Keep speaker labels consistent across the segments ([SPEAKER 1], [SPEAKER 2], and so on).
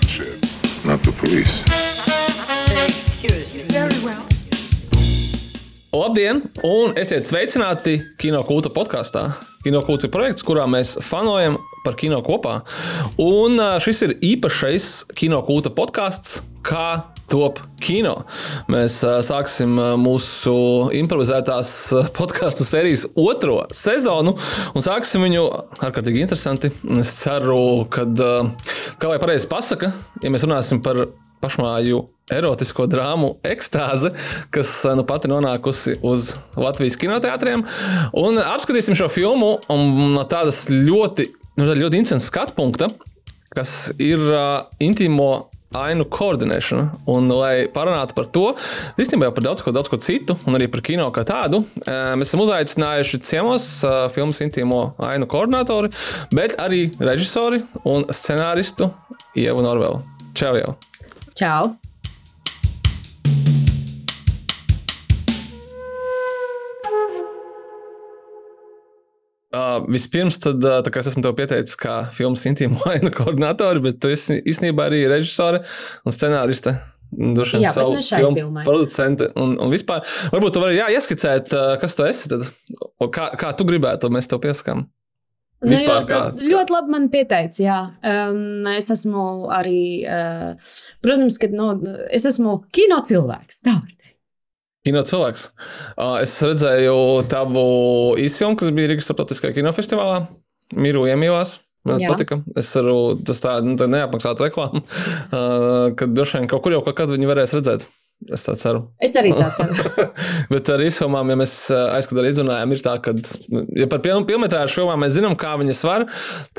[SPEAKER 1] bloodshed, not the police.
[SPEAKER 2] Very well.
[SPEAKER 3] Labdien, un esiet sveicināti Kino Kulta podkāstā. Kino Kults ir projekts, kurā mēs fanojam par kino kopā. Un šis ir īpašais Kino Kulta podkāsts, kā top kino. Mēs sāksim mūsu improvizētās podkāstu sērijas otro sezonu, un sāksim viņu ārkārtīgi interesanti. Es ceru, ka, kā lai pareizi pasaka, ja mēs runāsim par pašmāju erotisko drāmu ekstāze, kas nu pati nonākusi uz Latvijas kinoteātriem. Un apskatīsim šo filmu no tādas ļoti, nu, ļoti interesanta skatu punkta, kas ir uh, intīmo ainu koordinēšana. Un, lai parunātu par to, īstenībā par daudz ko, daudz ko citu, un arī par kino kā tādu, eh, mēs esam uzaicinājuši ciemos uh, filmas intīmo ainu koordinātori, bet arī režisori un scenāristu Ievu Norvelu. Čau! Jau.
[SPEAKER 4] Čau!
[SPEAKER 3] Uh, vispirms, tad, uh, kā es esmu tev pieteicis, kā filmas intīmu ainu koordinātori, bet tu esi īstenībā arī režisore un scenāriste. Droši vien savu filmu
[SPEAKER 4] filmai.
[SPEAKER 3] producente un, un vispār. Varbūt tu vari jā, ieskicēt, uh, kas tu esi tad, un kā, kā tu gribētu, mēs tev piesakām.
[SPEAKER 4] Nu,
[SPEAKER 3] Vispār
[SPEAKER 4] jā,
[SPEAKER 3] kā-
[SPEAKER 4] ļoti labi man pieteicis. Um, es esmu arī, uh, protams, ka nu, es esmu kino cilvēks. Tā var.
[SPEAKER 3] Kino cilvēks. Es redzēju tavu īsfilmu, kas bija Rīgas starptautiskajā kinofestivālā. Miru iemīlās. Man
[SPEAKER 4] Jā.
[SPEAKER 3] patika. Es varu, tas tā, nu, tā neapmaksāta reklāma, kad droši vien kaut kur jau kaut kad viņi varēs redzēt. Es tā ceru.
[SPEAKER 4] Es arī tā ceru.
[SPEAKER 3] Bet ar izfilmām, ja mēs aizskatām, izrunājam, ir tā, ka, ja par pilnu filmetrāžu filmām mēs zinām, kā viņas var,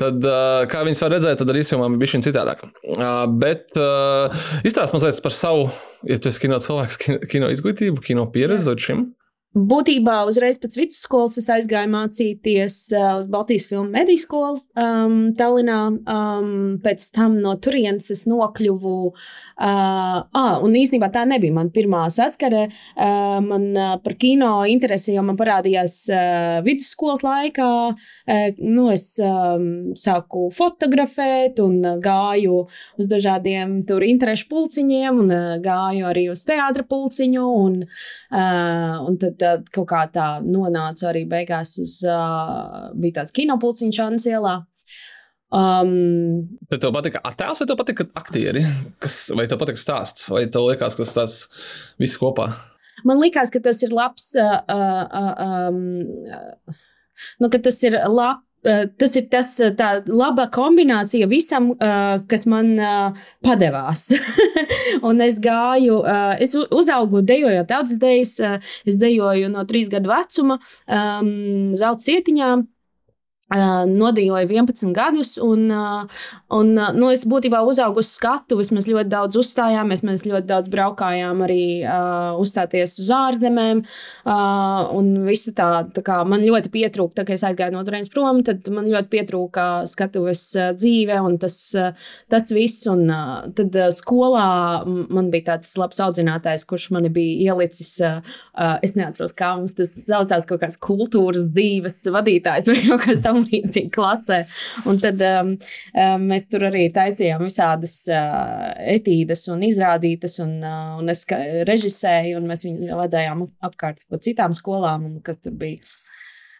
[SPEAKER 3] tad, uh, kā viņas var redzēt, tad ar izfilmām ir bijis šī citādāk. Uh, Bet uh, izstāst mazliet par savu, ja tu esi kino cilvēks, kino, kino izglītību, kino pieredzi līdz šim.
[SPEAKER 4] Būtībā uzreiz pēc vidusskolas es aizgāju mācīties uh, uz Baltijas filmu mediju skolu um, Tallinā. Um, pēc tam no turienes es nokļuvu. Uh, ah, un īstenībā tā nebija mana pirmā saskare. Uh, man uh, par kino interesi jau man parādījās uh, vidusskolas laikā. Uh, nu, es um, sāku fotografēt un uh, gāju uz dažādiem tur interešu pulciņiem, un uh, gāju arī uz teātra pulciņu. Un, uh, un tad, tad kaut kā tā nonāca arī beigās uz uh, bija tāds kinopulciņš Annas ielā. Um,
[SPEAKER 3] Bet tev patika attēls, vai tev patika aktieri? Kas, vai tev patika stāsts, vai tev liekas, ka tas viss kopā?
[SPEAKER 4] man liekas, ka tas ir labs. Uh, uh, um, nu, tas ir labs. Tas ir tas, uh, tā laba kombinācija visam, uh, kas man padevās. un es gāju, es uzaugu dejojot daudzas dejas. Es dejoju no trīs gadu vecuma, um, zelta cietiņā. Nodīvoju 11 gadus, un, un nu, es būtībā uzaugu uz skatuves. Mēs ļoti daudz uzstājāmies, mēs ļoti daudz braukājām arī uh, uzstāties uz ārzemēm. Uh, tā, tā kā man ļoti pietrūka, tā, kad es aizgāju no turienes prom, tad man ļoti pietrūka skatuves dzīve un tas, tas viss. Un, uh, tad skolā man bija tāds labs audzinātājs, kurš mani bija ielicis. Uh, es neatceros, kā mums tas saucās, kaut kāds kultūras dzīves vadītājs vai kaut kas tam līdzīgs klasē. Un tad um, um, mēs tur arī taisījām visādas uh, etīdes un izrādītas, un, uh, un es režisēju, un mēs viņu vadījām apkārt pa citām skolām, un kas tur bija.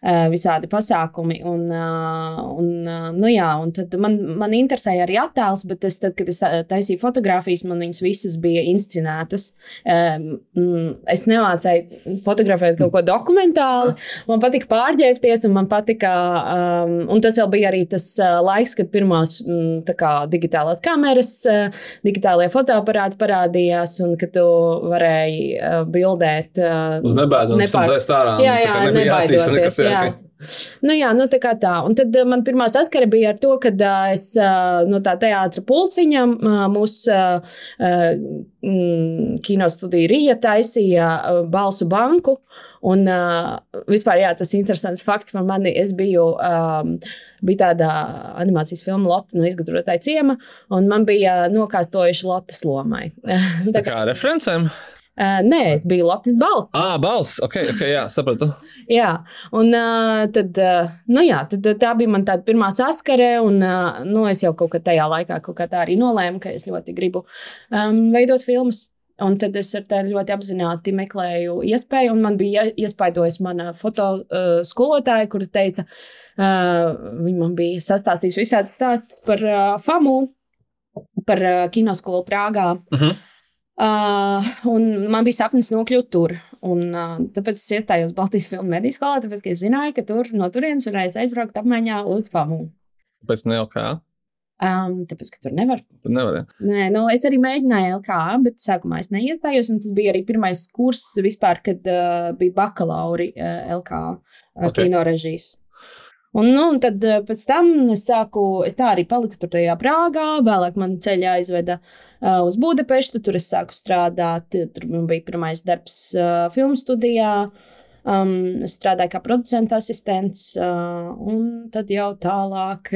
[SPEAKER 4] Uh, Visādi pasākumi. Un, uh, un, uh, nu jā, un tad man, man interesēja arī attēls, bet es, tad, kad es taisīju fotogrāfijas, man viņas visas bija inscenētas. Mm, es nemācīju fotografēt kaut ko dokumentāli. Man patika pārģērbties, un man patika. Un tas vēl bija arī tas laiks, kad pirmās mm, kā digitālās kameras, digitālajie fotoaparāti parādījās, un ka tu varēji bildēt.
[SPEAKER 3] Uz nebēdu un
[SPEAKER 4] Nepār-
[SPEAKER 3] dzēst ārā.
[SPEAKER 4] Jā, jā,
[SPEAKER 3] nebija
[SPEAKER 4] nebaidoties.
[SPEAKER 3] nekas,
[SPEAKER 4] Jā.
[SPEAKER 3] Ok.
[SPEAKER 4] Nu, jā, nu, tā kā tā. Un tad uh, man pirmā saskara bija ar to, ka uh, es uh, no tā teātra pulciņa uh, mūsu mm, kinostudija Rīja taisīja balsu banku. Un vispār jā, tas ir interesants fakts par mani. Es biju, um, bija tāda animācijas filma Lotte no izgudrotāja ciema, un man bija nokāstojuši Lottes lomai.
[SPEAKER 3] Tā kā referencēm?
[SPEAKER 4] Uh, nē, es biju Lottes balss.
[SPEAKER 3] Ah, balss. Ok, ok, jā, sapratu.
[SPEAKER 4] Jā, un uh, tad, uh, nu jā, tad, tā bija mana pirmā saskare. Un, uh, nu, es jau kaut kā tajā laikā kā tā arī nolēmu, ka es ļoti gribu um, veidot filmas. Un tad es ar tādu ļoti apzināti meklēju iespēju, un man bija iespaidojusi mana foto uh, skolotāja, kur teica, uh, viņa man bija sastāstījusi visādi stāstus par uh, FAMU, par uh, kinoskolu Prāgā. Uh -huh. Uh, un man bija sapnis nokļūt tur. Un, uh, tāpēc es iestājos Baltijas filmu mediju skolā, tāpēc es zināju, ka tur no turienes varēs aizbraukt apmaiņā uz FAMU.
[SPEAKER 3] Pēc ne LK?
[SPEAKER 4] Um, tāpēc, ka tur nevar.
[SPEAKER 3] Tur nevar. Ja.
[SPEAKER 4] Nē, nu, es arī mēģināju LK, bet sākumā es neiestājos. Tas bija arī pirmais kurs vispār, kad uh, bija bakalauri uh, LK uh, okay. kino režīs. Un, nu, un tad uh, pēc tam es sāku, es tā arī paliku tur tajā Prāgā. Vēlāk man ceļā aizveda uh, uz Budapeštu, tur es sāku strādāt. Tur man bija pirmais darbs uh, filmu studijā. Uh, Um, es strādāju kā producenta asistents, uh, un tad jau tālāk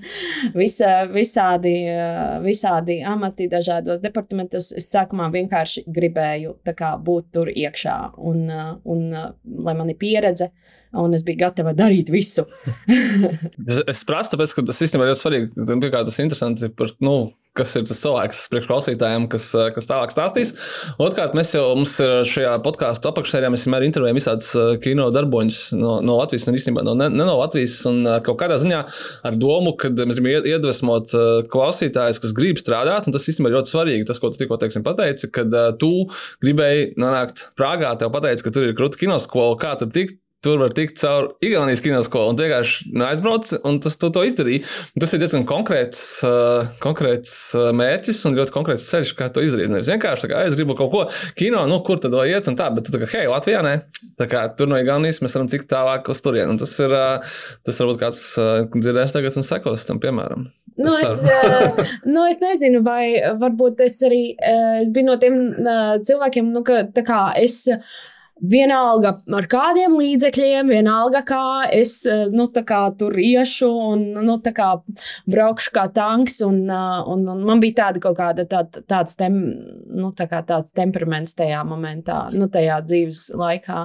[SPEAKER 4] visa, visādi, uh, visādi amati dažādos departamentos. Es sākumā vienkārši gribēju kā, būt tur iekšā, un, uh, un uh, lai man ir pieredze. Un es biju gatava darīt visu.
[SPEAKER 3] es prasu, tāpēc, ka tas īstenībā ir ļoti svarīgi. Pirmkārt, tas ir interesanti par, nu, kas ir tas cilvēks, priekšklausītājiem, kas, eh, kas tālāk stāstīs. Otrkārt, mēs jau mums šajā podkāstu apakšsērijā vienmēr intervējam visādus eh, kino darboņus no, no Latvijas, un īstenībā no, ne, ne no Latvijas. Un eh, kaut kādā ziņā ar domu, ka mēs gribam iedvesmot klausītājus, kas grib strādāt, un tas īstenībā ļoti svarīgi. Tas, ko tu tikko teiksim, pateici, kad tu gribēji nonākt Prāgā, tev pateica, ka tur ir krūta kinoskola, kā tur tikt tur var tikt caur Igaunijas kinoskolu. Un tu vienkārši aizbrauc, un tas tu to izdarīji. Tas ir diezgan konkrēts, uh, konkrēts uh, mērķis un ļoti konkrēts ceļš, kā to izdarīt. Nevis vienkārši tā, kā es gribu kaut ko kino, nu, kur tad vai iet, un tā, bet tu tā kā, hei, Latvijā nē. Tā kā tur no Igaunijas mēs varam tikt tālāk uz turieni. Un tas ir, uh, tas varbūt kāds uh, dzirdēs tagad un sekos tam, piemēram.
[SPEAKER 4] Nu, es, es, nu, es nezinu, vai varbūt es arī es biju no tiem cilvēkiem, nu, ka tā kā es. Uh, Vienalga ar kādiem līdzekļiem, vienalga kā es eh, nu, kā tur iešu un nu, kā braukšu kā tanks. Un, eh, un, un man bija tāda kaut kāda tā, tāds, tem, nu, tā kā tāds temperaments tajā momentā, nu, tajā dzīves laikā.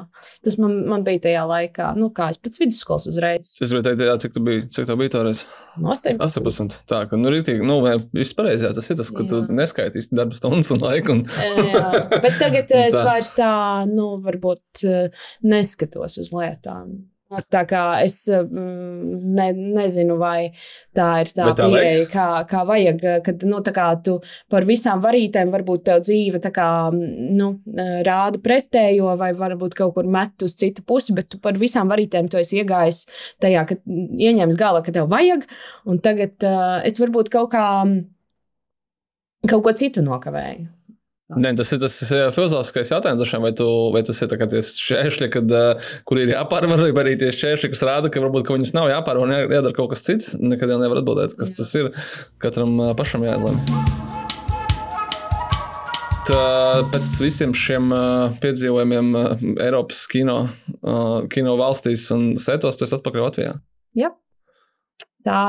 [SPEAKER 4] Tas man, man bija tajā laikā, nu, kā es pēc vidusskolas uzreiz.
[SPEAKER 3] Es gribēju teikt, cik tu biji, cik tev bija toreiz?
[SPEAKER 4] 18.
[SPEAKER 3] 18. Tā, ka, nu, rītīgi, nu, viss pareizi, tas ir tas, ka jā. tu neskaitīsi darba stundas un laiku. Un...
[SPEAKER 4] jā, bet tagad es vairs tā, nu, varbūt varbūt eh, neskatos uz lietām. Tā kā es mm, ne, nezinu, vai tā ir tā, tā pieeja, kā, kā vajag. Kad nu, kā tu par visām varītēm, varbūt tev dzīve kā, nu, rāda pretējo, vai varbūt kaut kur met uz citu pusi, bet tu par visām varītēm tu esi iegājis tajā, ka ieņems galā, ka tev vajag. Un tagad uh, es varbūt kaut kā kaut ko citu nokavēju.
[SPEAKER 3] Ne, tas ir tas filozofiskais jautājums, vai, tu, vai tas ir tie šķēršļi, kad, kur ir jāpārvar, vai arī tie šķēršļi, kas rāda, ka varbūt ka viņas nav jāpārvar un jādara kaut kas cits. Nekad jau nevar atbildēt, kas Jā. tas ir. Katram pašam jāizlemj. Pēc visiem šiem piedzīvojumiem Eiropas kino, kino valstīs un setos, tas atpakaļ Latvijā.
[SPEAKER 4] Jā, tā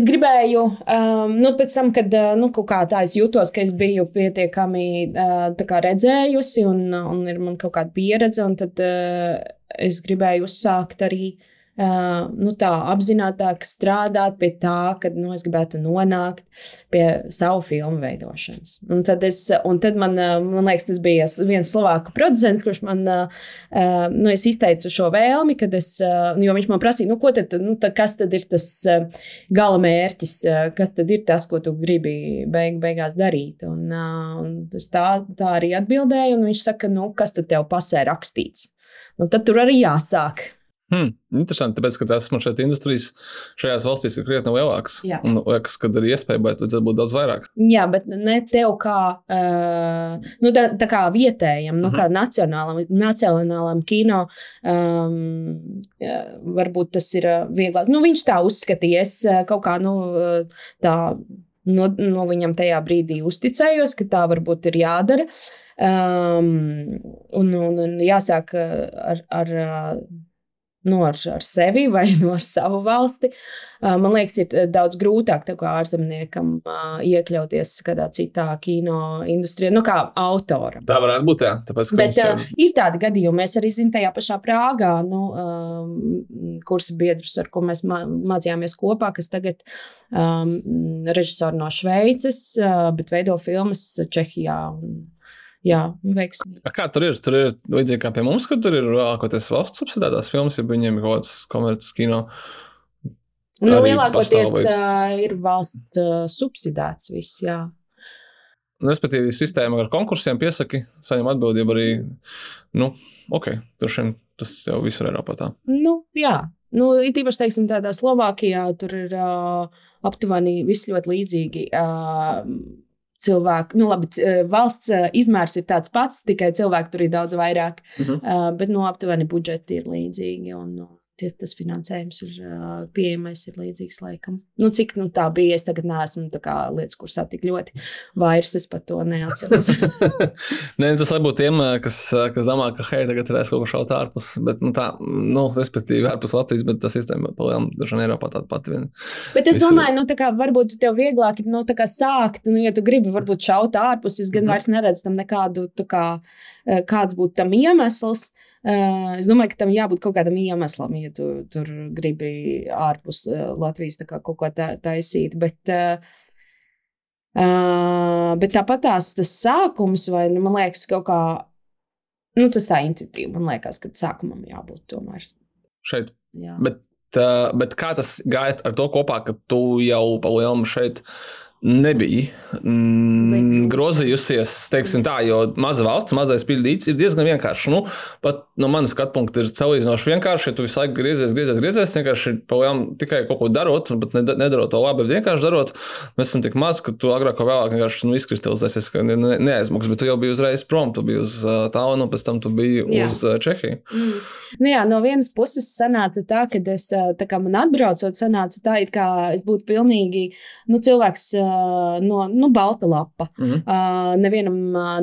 [SPEAKER 4] es. Gribēju, um, nu, pēc tam, kad uh, nu, tā es jutos, ka es biju pietiekami uh, redzējusi un, un ir man kaut kāda pieredze, un tad uh, es gribēju uzsākt arī uh, Uh, nu tā, apzinātiāk strādāt pie tā, ka nu, es gribētu nonākt pie savu filmu veidošanas. Un tad, es, un tad man, man liekas, tas bija viens slovāku producents, kurš man uh, nu, izteica šo vēlmi, kad es, uh, jo viņš man prasīja, nu, tad, nu, tad, kas tad ir tas gala mērķis, kas tad ir tas, ko tu gribi beig, beigās darīt. Un, un es tā, tā arī atbildēju, un viņš saka, nu, kas tad tev pasē rakstīts? Nu, tad tur arī jāsāk.
[SPEAKER 3] Hmm, interesanti, tāpēc, ka tās man šeit industrijas šajās valstīs ir krietni lielākas. Jā. Un liekas, ka ir iespēja, bet vajadzētu būt daudz vairāk.
[SPEAKER 4] Jā, bet ne tev kā, uh, nu, tā, tā kā vietējam, nu, uh -huh. kā nacionālam, nacionālam kino, um, varbūt tas ir vieglāk. Nu, viņš tā uzskaties kaut kā, nu, tā. No, no viņam tajā brīdī uzticējos, ka tā varbūt ir jādara. Um, un, un, un jāsāk ar, ar nu, ar, ar sevi vai no ar savu valsti. Man liekas, ir daudz grūtāk ārzemniekam iekļauties kādā citā kino industrijā, nu, kā autoram.
[SPEAKER 3] Tā varētu būt. Jā, tāpēc,
[SPEAKER 4] Bet
[SPEAKER 3] mums
[SPEAKER 4] ir tādi gadījumi, mēs arī zinām, tajā pašā Prāgā, nu, kursa biedrus, ar ko mēs mā- mācījāmies kopā, kas tagad um, režisori no Šveices, bet veido filmas Čehijā. Un, jā, veiksmīgi.
[SPEAKER 3] A Kā tur ir? Tur ir līdzīgi kā pie mums, ka tur ir ārkārtīgi valsts subsidētās filmas, ja viņiem ir kaut kāds komerces kino.
[SPEAKER 4] Nu, lielākoties uh, ir valsts uh, subsidēts viss, jā.
[SPEAKER 3] Nu, Respektīvi, sistēma ar konkursiem piesaki, saņem atbildību arī. Nu, ok, tur šim tas jau visur Eiropā tā.
[SPEAKER 4] Nu, jā. Nu, it īpaši, teiksim, tādā Slovākijā tur ir uh, aptuveni viss ļoti līdzīgi. Uh, Cilvēki, nu, labi, uh, valsts uh, izmērs ir tāds pats, tikai cilvēku tur ir daudz vairāk.
[SPEAKER 3] Mhm.
[SPEAKER 4] Uh, bet, nu, aptuveni budžeti ir līdzīgi. Un, nu, tie, tas finansējums ir uh, pieejamais, ir līdzīgs laikam. Nu, cik nu, tā bija, es tagad neesmu kā lietas kursā tik ļoti vairs, es pat to neatceros.
[SPEAKER 3] Nē, tas varbūt tiem, kas, kas domā, ka hei, tagad varēs kaut ko šaut ārpus. Bet, nu, tā, nu, respektīvi, ārpus Latvijas, bet tas sistēma palielam, dažkārt Eiropā tāda pati. Vien.
[SPEAKER 4] Bet es
[SPEAKER 3] Visur.
[SPEAKER 4] domāju, nu, kā varbūt tev vieglāk ir nu, sākt, nu, ja tu gribi varbūt šaut ārpus, es gan
[SPEAKER 3] Mhm.
[SPEAKER 4] vairs neredzu tam nekādu, kā, kāds būtu tam iemesls. Eh, Es domāju, ka tam jābūt kaut kādam iemeslam, ja tu tur gribi ārpus eh, Latvijas kā kaut ko tā, taisīt. Bet, eh, eh, bet tāpat tās tas sākums, vai nu, man liekas, kaut kā, nu, tas tā intuitīvi, man liekas, ka sākumam jābūt tomēr.
[SPEAKER 3] Šeit
[SPEAKER 4] Jā.
[SPEAKER 3] Bet, uh, bet kā tas gāja ar to kopā, ka tu jau palielam šeit nebija mm, grozījusies, teiksim tā, jo maza valsts, mazais pildīts ir diezgan vienkārši. Nu, pat no manas skatu punkta ir salīdzinoši vienkārši, ja tu visu laiku griezies, griezies, griezies, vienkārši palielam tikai kaut ko darot, bet ne, nedarot to labi, bet vienkārši darot. Mēs esam tik maz, ka tu agrāk vai vēlāk vienkārši nu, izkristalizēsies, ka ne, ne, neaizmuks, bet tu jau biji uzreiz prom, tu biji uz uh, un pēc tam tu biji
[SPEAKER 4] Jā.
[SPEAKER 3] uz uh, Čehiju.
[SPEAKER 4] Mm. Nu jā, no vienas puses sanāca tā, ka es, ā, tā kā man atbraucot, sanāca tā, it kā es būtu pilnīgi nu, cilvēks ā, no nu, balta lapa.
[SPEAKER 3] Mhm.
[SPEAKER 4] Uh, nevienam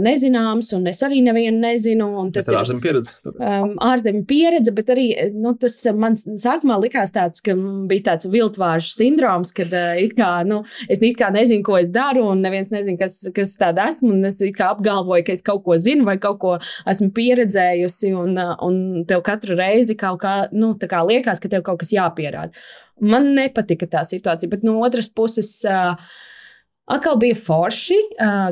[SPEAKER 4] nezināms, un es arī nevienu nezinu.
[SPEAKER 3] Tas ir ārzemju pieredze.
[SPEAKER 4] um, ārzemju pieredze, bet arī nu, tas man sākumā likās tāds, ka mm, bija tāds viltvāžu sindroms, kad uh, kā, nu, es it kā nezinu, ko es daru, un neviens nezina, kas, kas tāda esmu. un Es kā apgalvoju, ka es kaut ko zinu vai kaut ko esmu pieredzējusi, un, un tev katru reizi kaut kā, nu, tā kā liekas, ka tev kaut kas jāpierāda. Man nepatika tā situācija, bet no otras puses. Uh, Atkal bija forši,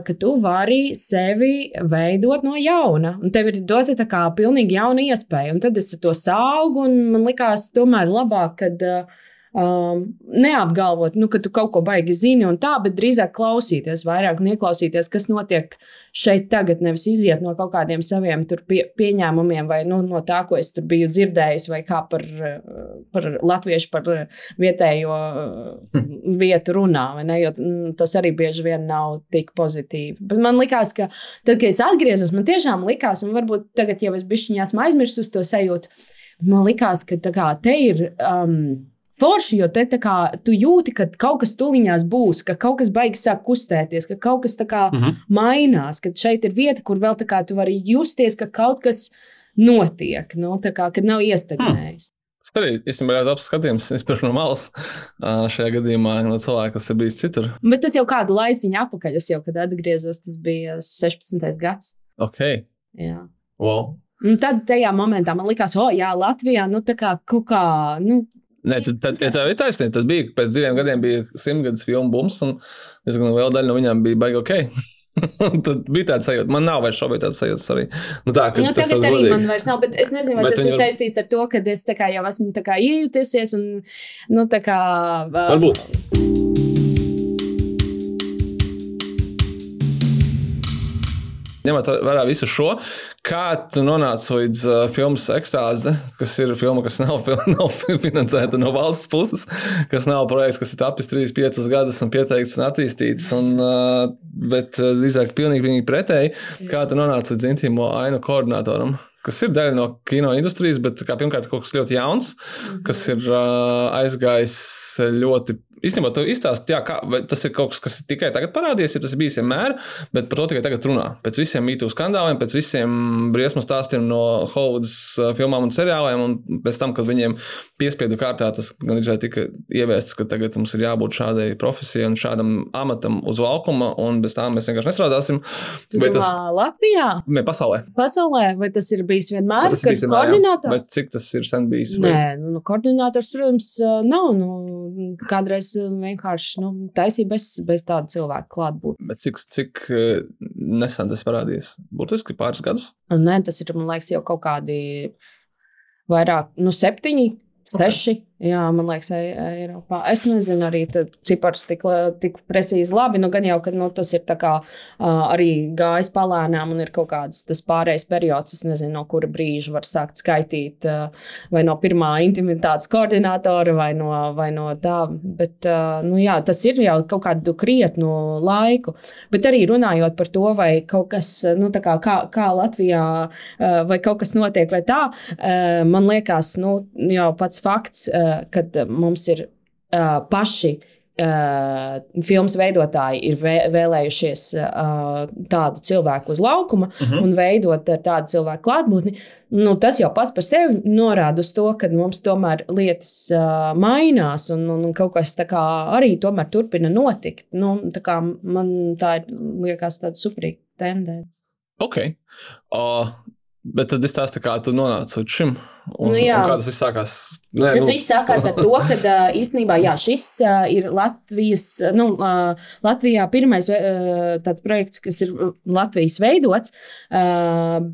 [SPEAKER 4] ka tu vari sevi veidot no jauna. Un tev ir dota tā kā pilnīgi jauna iespēja. Un tad es to saugu, un man likās, tomēr labāk, kad uh, um, neapgalvot, nu, ka tu kaut ko baigi zini un tā, bet drīzāk klausīties vairāk un ieklausīties, kas notiek šeit tagad. Nevis iziet no kaut kādiem saviem tur pie, pieņēmumiem vai nu, no tā, ko es tur biju dzirdējis, vai kā par, uh, par latviešu, par uh, vietējo uh, vietu runā. Ne, jo, mm, tas arī bieži vien nav tik pozitīvi. Bet man liekas, ka tad, kad es atgriezos, man tiešām likās, un varbūt tagad jau es bišķiņā esmu aizmirsis to sajūtu, man likās, ka tā kā, te ir. Um, Forši, jo te kā tu jūti, ka kaut kas tuliņās būs, ka kaut kas baigs sāk kustēties, ka kaut kas kā
[SPEAKER 3] Mhm.
[SPEAKER 4] mainās, ka šeit ir vieta, kur vēl kā tu vari justies, ka kaut kas notiek, nu, tā kā, kad nav iestagnējis.
[SPEAKER 3] Tas arī īstenībā ir labs skatījums. Es pirms no malas šajā gadījumā no cilvēka, kas ir bijis citur.
[SPEAKER 4] Bet tas jau kādu laiciņu atpakaļ, es jau kad atgriezos, tas bija 16. gads.
[SPEAKER 3] Ok,
[SPEAKER 4] Jā.
[SPEAKER 3] wow.
[SPEAKER 4] Un tad tajā momentā man likās, o, jā, Latvijā, nu, tā kā kaut kā, nu,
[SPEAKER 3] Nē, tad, tad, ja tā ir taisnība, tad bija pēc diviem gadiem bija simtgadus filmu bums, un diezgan liela daļa no viņiem bija baigi ok. Tad bija tāds sajūta. Man nav vairs šobrīd tāds sajūta arī. Nu, tā, ka
[SPEAKER 4] nu
[SPEAKER 3] tas
[SPEAKER 4] tagad arī man vairs nav, bet es nezinu, vai
[SPEAKER 3] Bet
[SPEAKER 4] tas ir
[SPEAKER 3] viņu-
[SPEAKER 4] saistīts ar to, ka es jau esmu iejutusies un, nu, tā kā. ā,
[SPEAKER 3] Varbūt. Ņemot vērā visu šo, kā tu nonāci līdz uh, filmas ekstāze, kas ir filma, kas nav, nav finansēta no valsts puses, kas nav projekts, kas ir tapis 3-5 gadus un pieteikts un attīstīts, un, uh, bet uh, drīzāk pilnīgi, pilnīgi pretēji, kā tu nonāci līdz intīmo ainu koordinatoram. Kas ir daļa no kino industrijas, bet kā, pirmkārt kaut kas ļoti jauns, kas ir uh, aizgājis ļoti īstenībā tu izstāsti, jā, kā, vai tas ir kaut kas, kas ir tikai tagad parādījies, ja tas ir bijis vienmēr, bet par to tikai tagad runā. Pēc visiem mītū skandāliem, pēc visiem briesmu stāstiem no Hovudas filmām un seriāliem, un pēc tam, kad viņiem piespiedu kārtā tas gan ir tika ieviests, ka tagad mums ir jābūt šādai profesijai un šādam amatam uz valkuma, un bez tā mēs vienkārši nestrādāsim.
[SPEAKER 4] Vai tas ir Latvijā?
[SPEAKER 3] Vai pasaulē?
[SPEAKER 4] Pasaulē, vai tas ir bijis vienmēr?
[SPEAKER 3] Tas ir bijis vienmēr, koordinators? Vai cik tas ir sen bijis?
[SPEAKER 4] Vai? Nē, nu, nu, koordinators, protams, nav. Nu, kādreiz vienkārši nu, taisīja bez, bez tāda cilvēka klātbūtnes.
[SPEAKER 3] Cik, cik nesen tas parādījās? Būtiski pāris gadus?
[SPEAKER 4] Nē, tas ir, man liekas, jau kaut kādi vairāk, nu, septiņi, seši. Jā, man liekas, Eiropā. Es nezinu arī ciparus tik, tik precīzi labi. Nu, gan jau, ka nu, tas ir kā, uh, arī gājis palēnām un ir kaut kāds tas pārējais periods. Es nezinu, no kura brīža var sākt skaitīt, uh, vai no pirmā intimitātes koordinātora, vai no, vai no tā. Bet uh, nu, jā, tas ir jau kaut kādu krietnu laiku. Bet arī runājot par to, vai kaut kas, nu, kā, kā, kā Latvijā, uh, vai kaut kas notiek, vai tā, uh, man liekas, nu, jau pats fakts. Uh, kad mums ir uh, paši Uh, filmas veidotāji ir vē, vēlējušies uh, tādu cilvēku uz laukuma uh mhm. -huh. un veidot tādu cilvēku klātbūtni. Nu, tas jau pats par sevi norāda uz to, ka mums tomēr lietas uh, mainās un, un, un kaut kas arī turpina notikt. Nu, tā man tā ir liekas, tāda superīga tendence.
[SPEAKER 3] Ok. Uh, Bet tad es stāstu, kā tu nonāci līdz šim. Un, nu, jā. un kā tas viss sākās?
[SPEAKER 4] Nē, tas nu... viss sākās ar to, ka īstenībā jā, šis ir Latvijas, nu, Latvijā pirmais tāds projekts, kas ir Latvijas veidots,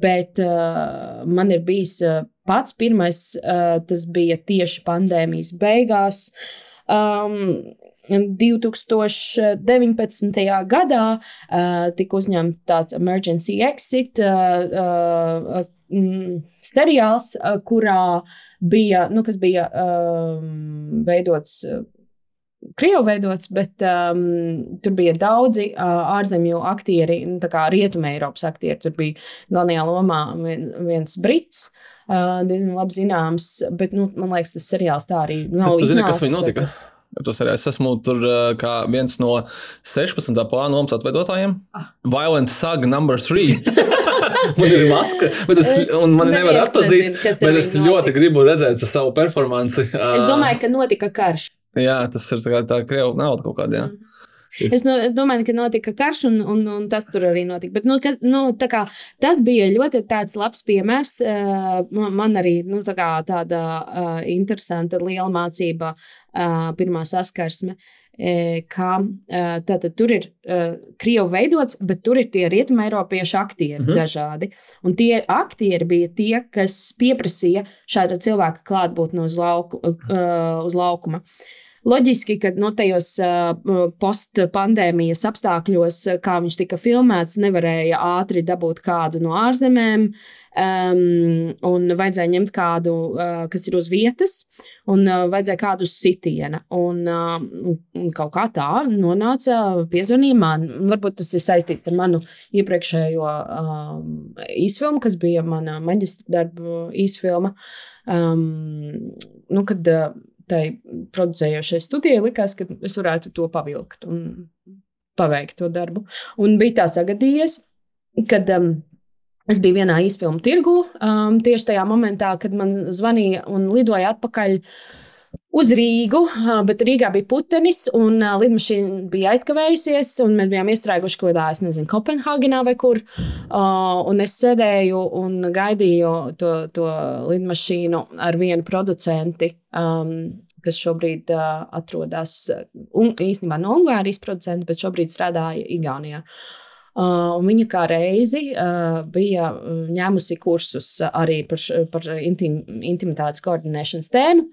[SPEAKER 4] bet man ir bijis pats pirmais, tas bija tieši pandēmijas beigās. Um, 2019. gadā uh, tika uzņemts tāds emergency exit uh, uh, mm, seriāls, kurā bija, nu, kas bija um, veidots. Krievu veidots, bet um, tur bija daudzi uh, ārzemju aktieri, nu, tā kā rietumē Eiropas aktieri. Tur bija galvenajā lomā vien, viens brits, uh, diezgan labi zināms, bet nu, man liekas, tas seriāls tā arī nav.
[SPEAKER 3] Zini, kas viņam notika? Bet, Tos arī es esmu tur kā viens no 16. plāna nomas atveidotājiem. Ah. Violent Thug number 3. man ir maska, bet es, es man nevar atpazīt, bet es ļoti gribu redzēt savu performanci.
[SPEAKER 4] Es domāju, ka notika karš.
[SPEAKER 3] Jā, tas ir tā, tā krievu nauda kaut kādā. Mm.
[SPEAKER 4] Es, nu, es domāju, ka notika karš, un, un, un tas tur arī notika. Bet, nu, ka, nu, kā, tas bija ļoti labs piemērs. Man arī nu, tā kā, tāda uh, interesanta liela mācība, uh, pirmā saskarsme. Ka tātad tur ir krievu veidots, bet tur ir tie rietumēropiešu aktieri mm -hmm. dažādi. Un tie aktieri bija tie, kas pieprasīja šāda cilvēka klātbūtni uz, lauku, uz laukuma. Uh, Loģiski, ka no nu, tajos postpandēmijas apstākļos, kā viņš tika filmēts, nevarēja ātri dabūt kādu no ārzemēm. Um, un vajadzēja ņemt kādu, uh, kas ir uz vietas, un uh, vajadzēja kādu uz sitiena. Un, uh, kaut kā tā nonāca, piezvanīja man. Varbūt tas ir saistīts ar manu iepriekšējo uh, īsfilmu, kas bija mana maģistra darba īsfilma. Um, nu, kad, uh, tai producējošai studijai likās, ka es varētu to pavilkt un paveikt to darbu. Un bija tā sagadījies, kad um, es biju vienā īsfilmu tirgu um, tieši tajā momentā, kad man zvanīja un lidoja atpakaļ. Uz Rīgu, bet Rīgā bija putenis, un uh, lidmašīna bija aizkavējusies, un mēs bijām iestrēguši kaut kādā, es nezinu, Kopenhāgenā vai kur. Uh, un es sēdēju un gaidīju to, to lidmašīnu ar vienu producentu, um, kas šobrīd uh, atrodas un, īstenībā no Ungārijas producenta, bet šobrīd strādāja Igaunijā. Uh, viņa kā reizi uh, bija ņēmusi kursus arī par, par intim, intimitātes koordinēšanas tēmu.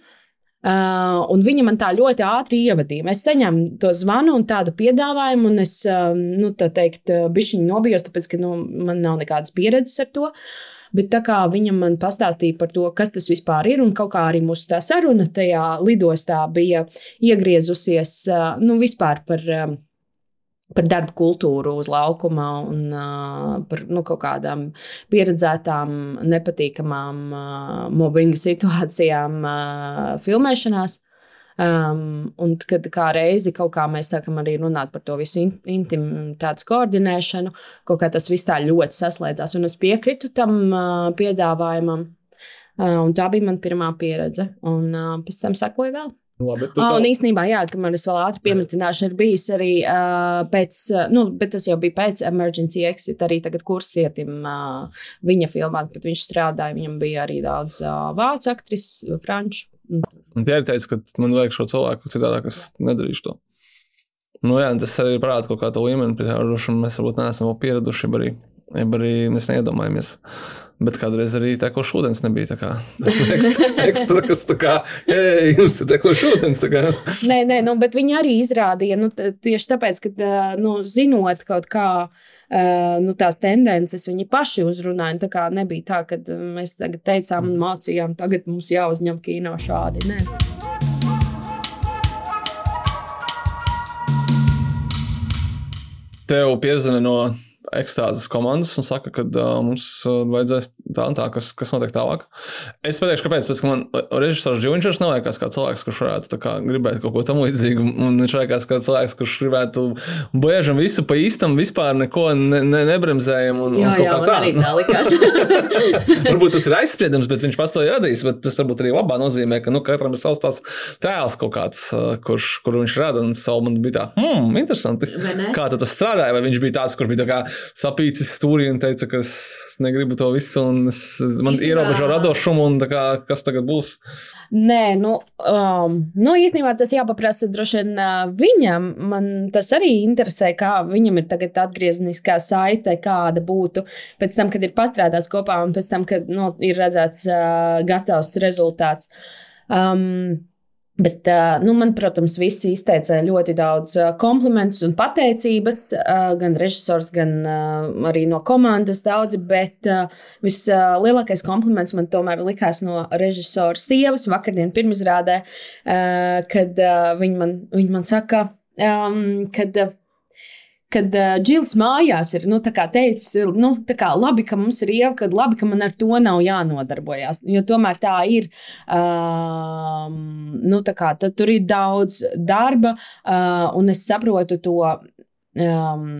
[SPEAKER 4] Uh, un viņa man tā ļoti ātri ievadīja. Es saņēmu to zvanu un tādu piedāvājumu, un es, uh, nu, tā teikt, bišķiņu nobijos, tāpēc, ka nu, man nav nekādas pieredzes ar to. Uh, Bet tā kā viņa man pastāstīja par to, kas tas vispār ir, un kaut kā arī mūsu tā saruna tajā lidostā bija iegriezusies nu, vispār par par darbu kultūru uz laukuma un uh, par nu, kaut kādām pieredzētām, nepatīkamām uh, mobbinga situācijām uh, filmēšanās. Um, un kad kā reizi kaut kā mēs sākam arī runāt par to visu in, intimitātes koordinēšanu, kaut kā tas viss tā ļoti saslēdzās. Un es piekritu tam uh, piedāvājumam. Uh, tā bija mana pirmā pieredze. Un uh, pēc tam sekoja vēl.
[SPEAKER 3] Labi,
[SPEAKER 4] Oh, un īstenībā, jā, ka man tas vēl ātri piemetināšu, ir bijis arī uh, pēc, uh, nu, bet tas jau bija pēc Emergency Exit, arī tagad kursietim uh, viņa filmā, kad viņš strādāja, viņam bija arī daudz uh, vācu aktrises, franču.
[SPEAKER 3] Un tie ir teicis, ka man vajag šo cilvēku citādi, kas nedarīšu to. Nu, jā, tas arī parāda kaut kādu līmeni, pie kā mēs varbūt neesam vēl pieraduši, jeb arī, jeb arī mēs neiedomājamies. Bet kādreiz arī tekošs ūdens nebija tā kā ekstra, ekstra kas tā kā, hei, jums ir tekošs ūdens. tā kā.
[SPEAKER 4] Nē, nē, nu, bet viņi arī izrādīja, nu, tieši tāpēc, ka, nu, zinot kaut kā ā, nu, tās tendences, viņi paši uzrunāja. Tā kā nebija tā, ka mēs tagad teicām un mācījām, tagad mums jāuzņem kino šādi. Nē.
[SPEAKER 3] Tev piezvanīja no ekstāzes komandas un saka, ka uh, mums vajadzēs tā un tā, kas, kas notiek tālāk. Es pateikšu, kāpēc. Pēc, ka man režisors Džungļs neliekas kā cilvēks, kurš varētu tā kā, gribēt kaut ko tamlīdzīgu. Viņš liekas kā cilvēks, kurš gribētu biežam visu pa īstam, vispār neko ne, ne, nebremzējam. Un,
[SPEAKER 4] Jā,
[SPEAKER 3] un
[SPEAKER 4] jā, man arī tā likās.
[SPEAKER 3] varbūt tas ir aizspriedums, bet viņš pats to ir radījis. bet Tas varbūt arī labā nozīmē, ka nu, katram ir savs tās tēls kaut kāds, uh, kurš, kur viņš rada. Un savu man bija tā, hmm, interesanti. Kā tas strādāja? Vai viņš bija tāds, kurš bija tā sapīcis stūrī un teica, ka es negribu to visu, un es, man
[SPEAKER 4] Īstenībā-
[SPEAKER 3] ierobežo radošumu, un kā, kas tagad būs?
[SPEAKER 4] Nē, nu, um, nu īstenībā tas jāpaprasa droši vien uh, viņam. Man tas arī interesē, kā viņam ir tagad atgriezniskā saite, kāda būtu pēc tam, kad ir pastrādāts kopā un pēc tam, kad nu, ir redzēts uh, gatavs rezultāts. Um, Bet, nu, man, protams, visi izteica ļoti daudz komplimentus un pateicības. Gan režisors, gan arī no komandas daudzi. Bet vislielākais kompliments man tomēr likās no režisora sievas vakardienas pirmizrādē, kad viņa man, viņa man saka, kad. Uh, kad uh, Džils mājās ir nu, teicis, nu, kā labi, ka mums ir ieva, kad labi, ka man ar to nav jānodarbojas. Jo tomēr tā ir. Um, nu, tā kā, tur ir daudz darba, uh, un es saprotu to. Um,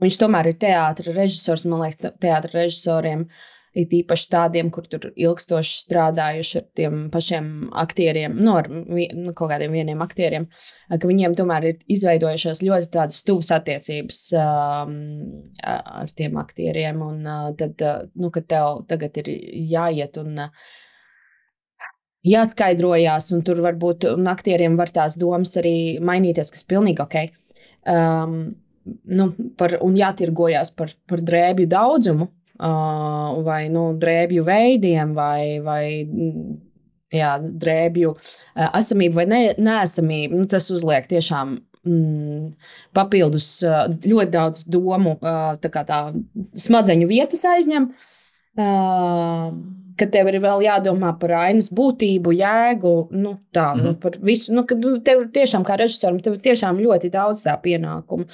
[SPEAKER 4] viņš tomēr ir teātris režisors, man liekas, teātris režisoriem. It īpaši tādiem, kur tur ilgstoši strādājuši ar tiem pašiem aktieriem, nu, ar vi- nu, kaut kādiem vieniem aktieriem, ka viņiem tomēr ir izveidojušās ļoti tādas tuvas attiecības um, ar tiem aktieriem. Un tad, nu, kad tev tagad ir jāiet un jāskaidrojās, un tur varbūt un aktieriem var tās domas arī mainīties, kas ir pilnīgi ok. Um, nu, par, un jātirgojās par, par drēbju daudzumu, vai nu, drēbju veidiem, vai, vai mm, jā, drēbju esamību vai ne, neesamību. Nu, tas uzliek tiešām mm, papildus ļoti daudz domu, tā kā tā smadzeņu vietas aizņem. Ka tev ir vēl jādomā par ainas būtību, jēgu, nu, tā, mm. nu, par visu. Nu, kad tev tiešām kā režisoram, tev tiešām ļoti daudz tā pienākumu.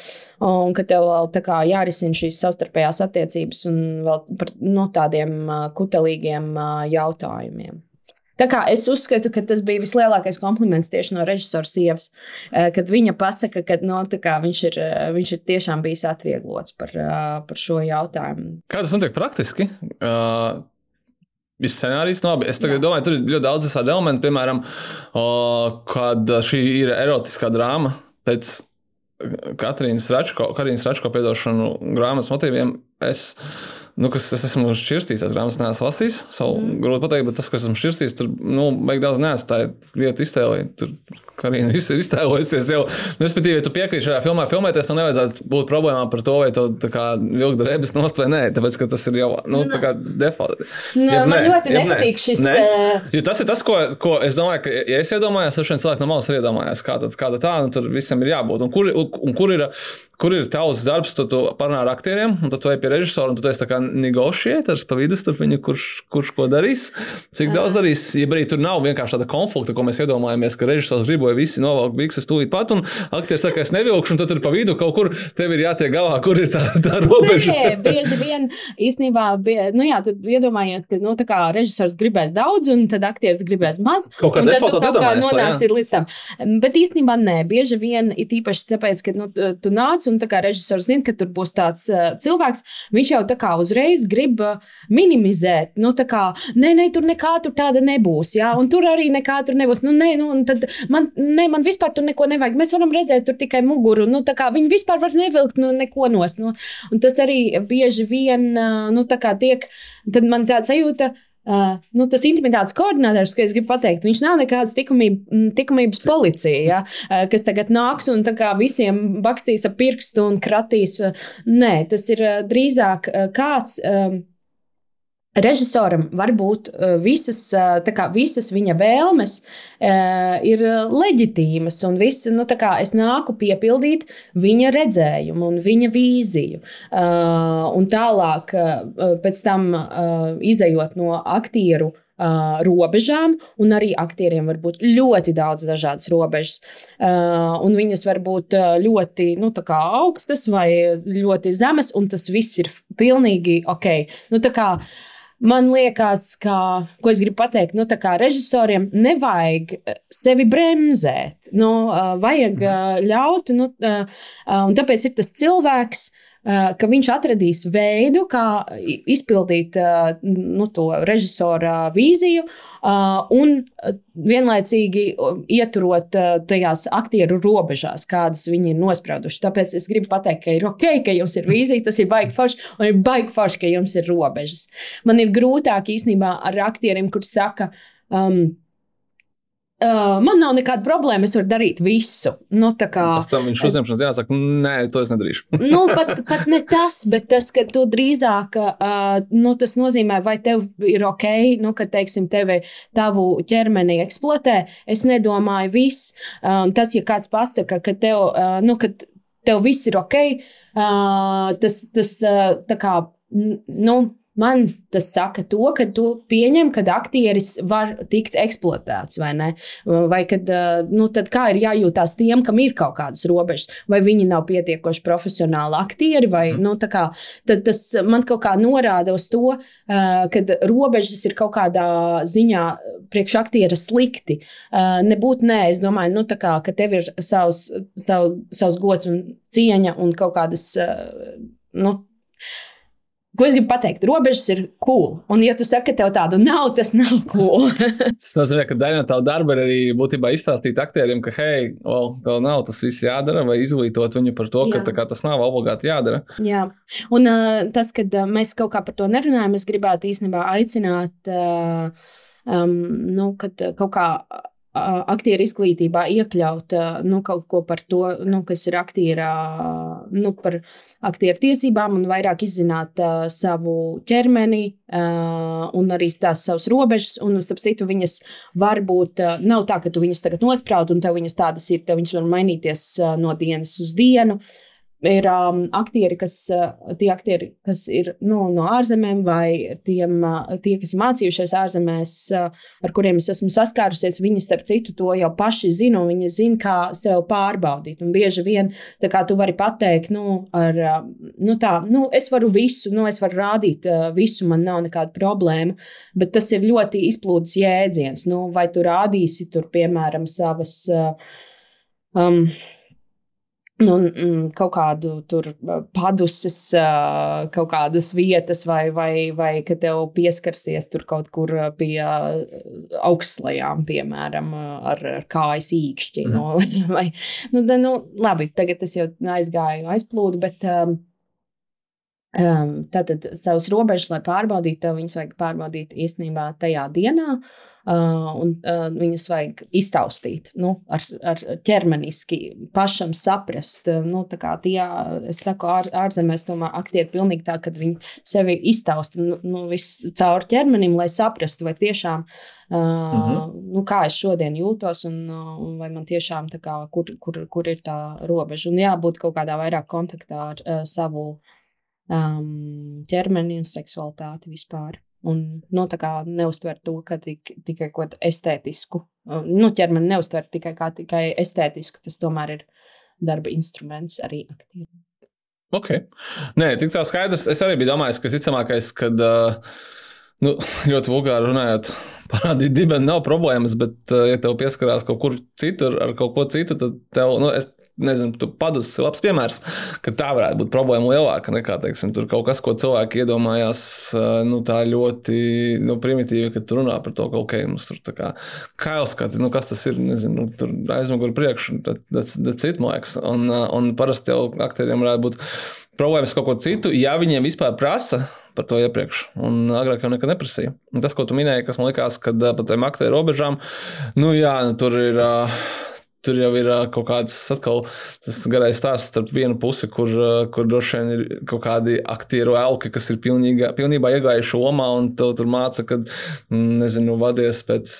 [SPEAKER 4] Un ka tev vēl tā kā jārisina šīs savstarpējās attiecības un vēl par no tādiem uh, kutelīgiem jautājumiem. Tā kā es uzskatu, ka tas bija vislielākais kompliments tieši no režisora sievas, kad viņa pasaka, ka no, viņš, ir, viņš ir tiešām bijis atvieglots par, par šo jautājumu.
[SPEAKER 3] Kā tas notiek praktiski? Uh, Viss scenārijs, no labi. Es domāju, tur ir ļoti daudz tādu elementu, piemēram, uh, kad šī ir erotiskā drāma pēc Katrīnas Račko, Katrīnas Račko piedošanu grāmatas motīviem. Es, nu, kas, es esmu šķirstījis, tās grāmatas neesmu lasījis. Savu mm. grūti pateikt, bet tas, kas esmu šķirstījis, tur nu, beig daudz neatstāja vietu iztēlē. Tur Karina viss ir iztēlojusies jau. Nu, respektīvi, ja tu piekrīti šajā filmā filmēties, tam nevajadzētu būt problēmām par to, vai tu vilki drēbes nost vai nē. Tāpēc, ka tas ir jau nu, tā kā default.
[SPEAKER 4] Nē, man ļoti nepatīk šis.
[SPEAKER 3] Nē. Jo tas ir tas, ko, ko es domāju, ka, ja es iedomājos, tad šodien cilvēki no malas arī iedomājās, kā tad, kā tad tā, un tur visam ir jābūt. Un kur, un, un kur ir, kur ir tavs darbs, tad tu parunā ar aktieriem, un tad tu ej pie režisora, un tu esi tā kā negotiators pa vidu starp viņu, kurš, kurš ko darīs, cik daudz darīs. Ja arī tur nav vienkārši tāda konflikta, ko mēs iedomājamies, ka režisors grib, lai visi novelk bikses tūlīt pat, un aktieris saka, es nevilkšu, un tad tur pa vidu kaut kur tev ir jātiek galā, kur ir tā, tā robeža.
[SPEAKER 4] Nē, bieži vien īstenībā, bie, nu jā, tur iedomājies, ka, nu, režisors gribēs daudz, un tad aktieris gribēs maz.
[SPEAKER 3] Kaut kā
[SPEAKER 4] tad
[SPEAKER 3] defaultā jā.
[SPEAKER 4] nonāksi līdz tam. Bet īstenībā nē, bieži vien ir īpaši tāpēc, ka nu, tu nāc un tā kā režisors zina, ka tur būs tāds uh, cilvēks, viņš jau tā kā uzreiz grib uh, minimizēt. Nu, tā kā, nē, nē, tur nekā tur tāda nebūs, jā, un tur arī nekā tur nebūs. Nu, nē, nu, tad man, nē, man vispār tur neko nevajag. Mēs varam redzēt tur tikai muguru. Nu, tā kā viņi vispār var nevilkt nu, neko nost. Nu, un tas arī bieži vien nu, tā kā tiek, tad man tāda sajūta. Uh, nu, tas intimitātes koordinators, ko es gribu pateikt, viņš nav nekāds tikumība, tikumības policija, ja, uh, kas tagad nāks un visiem bakstīs ap pirkstu un kratīs. Uh, nē, tas ir uh, drīzāk uh, kāds. Um, Režisoram var būt uh, visas, tā kā visas viņa vēlmes uh, ir leģitīmas, un viss, nu, kā es nāku piepildīt viņa redzējumu un viņa vīziju. Un tālāk, pēc tam izējot no aktieru uh, robežām, un arī aktieriem var būt ļoti daudz dažādas robežas. Uh, un viņas var būt ļoti nu, augstas vai ļoti zemas, un tas viss ir pilnīgi ok. Nu, kā, Man liekas, ka, ko es gribu pateikt, nu, tā kā režisoriem nevajag eh, sevi bremzēt. Nu, uh, vajag uh, ļaut, nu, un tāpēc ir tas cilvēks, uh, ka viņš atradīs veidu, kā izpildīt uh, nu, to režisora vīziju, uh, un vienlaicīgi ieturot tajās aktieru robežās, kādas viņi ir nosprauduši. Tāpēc es gribu pateikt, ka ir ok, ka jums ir vīzija, tas ir baigi forši, un ir baigi forši, ka jums ir robežas. Man ir grūtāk īstenībā ar aktieriem, kuriem saka, um, Uh, man nav nekāda problēma, es varu darīt visu. Nu, kā,
[SPEAKER 3] Tas tam viņš uzņemšanas dienā saka, nē, to es nedarīšu.
[SPEAKER 4] nu, pat, pat ne tas, bet tas, ka tu drīzāk, uh, nu, tas nozīmē, vai tev ir ok, nu, ka, teiksim, tevi, tavu ķermeni eksploatē. Es nedomāju, viss. Uh, tas, ja kāds pasaka, ka tev, uh, nu, ka tev viss ir ok, uh, tas, tas uh, tā kā, nu, Man tas saka to, ka tu pieņem, ka aktieris var tikt eksploatēts, vai ne? Vai kad, nu, tad kā ir jājūtās tiem, kam ir kaut kādas robežas, vai viņi nav pietiekoši profesionāli aktieri, vai nu, tā kā, tas man kaut kā norāda uz to, ka robežas ir kaut kādā ziņā priekš aktiera slikti. Nebūtu nē, es domāju, nu, kā, ka tev ir savs, sav, savs gods un cieņa un kaut kādas. Nu, Ko es gribu pateikt? Robežas ir cool. Un, ja tu saki, ka tev tādu nav, tas nav cool.
[SPEAKER 3] Tas nozīmē, ka daļa no tā darba ir arī būtībā izstāstīt aktieriem, ka, hei, well, tev nav tas viss jādara, vai izglītot viņu par to, ka
[SPEAKER 4] Jā.
[SPEAKER 3] tā kā, tas nav obligāti jādara.
[SPEAKER 4] Jā, un uh, tas, ka uh, mēs kaut kā par to nerunājam, es gribētu īstenībā aicināt, uh, um, nu, kad uh, kaut kā aktieru izglītībā iekļaut uh, nu, kaut ko par to, nu, kas ir aktiera, nu, par aktieru tiesībām un vairāk izzināt uh, savu ķermeni uh, un arī tās savas robežas. Un, starp citu, viņas var būt, uh, nav tā, ka tu viņas tagad nospraud un tev viņas tādas ir, tev viņas var mainīties uh, no dienas uz dienu ir um, aktieri, kas, uh, tie aktieri, kas ir nu, no ārzemēm, vai tiem, uh, tie, kas ir mācījušies ārzemēs, uh, ar kuriem es esmu saskārusies, viņi starp citu to jau paši zina, un viņi zina, kā sev pārbaudīt. Un bieži vien tu vari pateikt, nu, ar, uh, nu, tā, nu, es varu visu, nu, es varu rādīt uh, visu, man nav nekāda problēma, bet tas ir ļoti izplūdes jēdziens. Nu, vai tu rādīsi tur, piemēram, savas. Uh, um, nu, kaut kādu tur paduses, kaut kādas vietas, vai, vai, vai ka tev pieskarsies tur kaut kur pie augstslējām, piemēram, ar, ar kājas īkšķi. Mm. No, vai, nu, nu, labi, tagad es jau aizgāju aizplūdu, bet. Um, Um, tātad savas robežas, lai pārbaudītu, tev viņas vajag pārbaudīt īstenībā tajā dienā, uh, un uh, viņas vajag iztaustīt, nu, ar, ar ķermeniski pašam saprast. Uh, nu, tā kā tie, es saku, ār, ārzemēs tomēr aktieri pilnīgi tā, kad viņi sevi iztausta nu, nu, caur ķermenim, lai saprastu, vai tiešām, uh, mm -hmm. nu, kā es šodien jūtos, un, uh, un vai man tiešām kā, kur, kur, kur ir tā robeža. Un jābūt kaut kādā vairāk kontaktā ar uh, savu um, ķermeni un seksualitāti vispār. Un nu, tā kā neuztver to tik, tikai kaut ko estētisku. Nu, ķermeni neuztver tikai kā tikai estētisku. Tas tomēr ir darba instruments arī aktieriem.
[SPEAKER 3] Ok. Nē, tik tā skaidrs. Es arī biju domājis, ka visticamākais, kad uh, nu, ļoti vulgāri runājot, parādīt dibeni nav problēmas, bet, uh, ja tev pieskarās kaut kur citur ar kaut ko citu, tad tev, nu, es nezinu, tu padus ir labs piemērs, ka tā varētu būt problēma lielāka nekā, teiksim, tur kaut kas, ko cilvēki iedomājās, nu, tā ļoti, nu, primitīvi, kad tu runā par to, ka, ok, mums tur tā kā kailskati, nu, kas tas ir, nezinu, nu, tur aizmugur priekšu, tas ir cits, man liekas, un, un parasti jau aktieriem varētu būt problēmas kaut ko citu, ja viņiem vispār prasa par to iepriekš. Un agrāk jau nekad neprasīja. Un tas, ko tu minēji, kas man likās, kad par tiem aktieru robežām, nu jā, nu, tur ir. Uh, tur jau ir kaut kāds atkal tas garais stāsts starp vienu pusi, kur, kur droši vien ir kaut kādi aktieru elki, kas ir pilnīga, pilnībā iegājuši lomā un tev tur māca, ka, nezinu, vadies pēc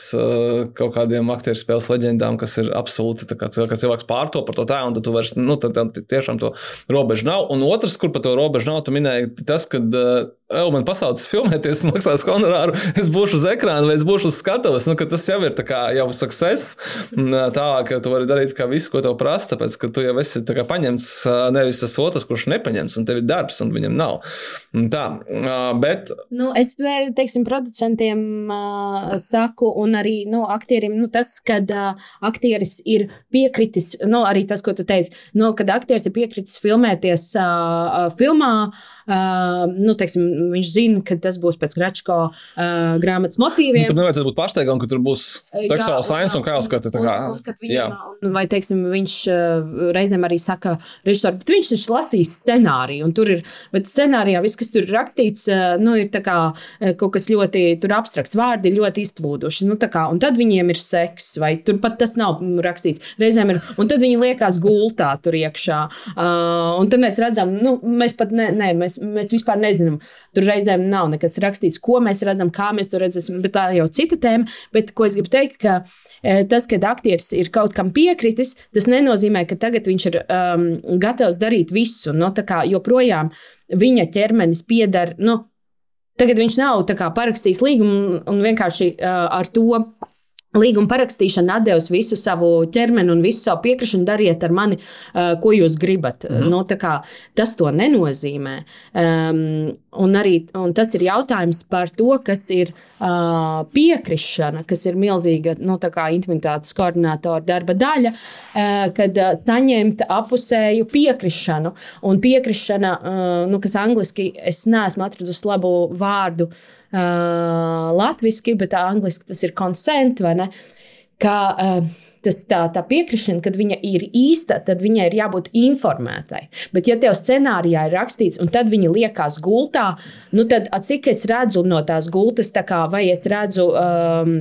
[SPEAKER 3] kaut kādiem aktieru spēles leģendām, kas ir absolūti kā cilvēks, cilvēks pārto par to tā, un tad tu vairs, nu, tad, tad tiešām to robežu nav. Un otrs, kur par to robežu nav, tu minēji tas, ka uh, Eju, man pasaules filmēties, maksās honorāru, es būšu uz ekrāna vai es būšu uz skatuves. Nu, tas jau ir jau success. Tālāk, tu vari darīt visu, ko tev prasa, tāpēc, ka tu jau esi paņemts nevis tas otrs, kurš nepaņems, un tev ir darbs, un viņam nav. Tā, bet.
[SPEAKER 4] Nu, es teiksim, producentiem saku, un arī nu, aktieriem, nu, tas, kad aktieris ir piekritis, nu, arī tas, ko tu teici, nu, kad aktieris ir piekritis filmēties filmā. Uh, nu, teiksim, viņš zina, ka tas būs pēc Gračko uh, grāmatas motīviem.
[SPEAKER 3] Nu, tur nevajadzētu būt pārsteigam, ka tur būs seksuāla sains un kā skata. Kā,
[SPEAKER 4] un, vai, teiksim, viņš uh, reizēm arī saka, režisori, bet viņš taču lasīs scenāriju, un tur ir, bet scenārijā viss, kas tur ir rakstīts, uh, nu, ir kā, kaut kas ļoti abstrakts, vārdi ļoti izplūduši. Nu, kā, un tad viņiem ir seks, vai tur pat tas nav rakstīts. Reizēm ir, un tad viņi liekas gultā tur iekšā. Uh, un tad mēs redzam, nu, mēs pat ne, ne, mēs mēs, mēs vispār nezinām. Tur reizēm nav nekas rakstīts, ko mēs redzam, kā mēs to redzam. Bet tā jau cita tēma. Bet ko es gribu teikt, ka e, tas, kad aktieris ir kaut kam piekritis, tas nenozīmē, ka tagad viņš ir um, gatavs darīt visu. No, nu, kā, joprojām viņa ķermenis pieder. Nu, Tagad viņš nav kā, parakstījis līgumu un vienkārši uh, ar to Līguma parakstīšana devis visu savu ķermeni un visu savu piekrišanu. Dariet ar mani, uh, ko jūs gribat. Mm -hmm. nu, kā, tas to nenozīmē. Um, un, arī, un tas ir jautājums par to, kas ir uh, piekrišana, kas ir milzīga nu, intimitātes koordinātora darba daļa, uh, kad uh, saņemt apusēju piekrišanu. Un piekrišana, uh, nu, kas angliski es neesmu atradusi labu vārdu. Uh, uh, latviešu, bet angļuiski tas ir consent vai ne? Kā, uh, tas, tā, tā piekrišana, kad viņa ir īsta, tad viņai ir jābūt informētai. Bet, ja tev scenārijā ir rakstīts, un tad viņa liekas gultā, nu tad cik es redzu no tās gultas, tā kā, vai es redzu. Um,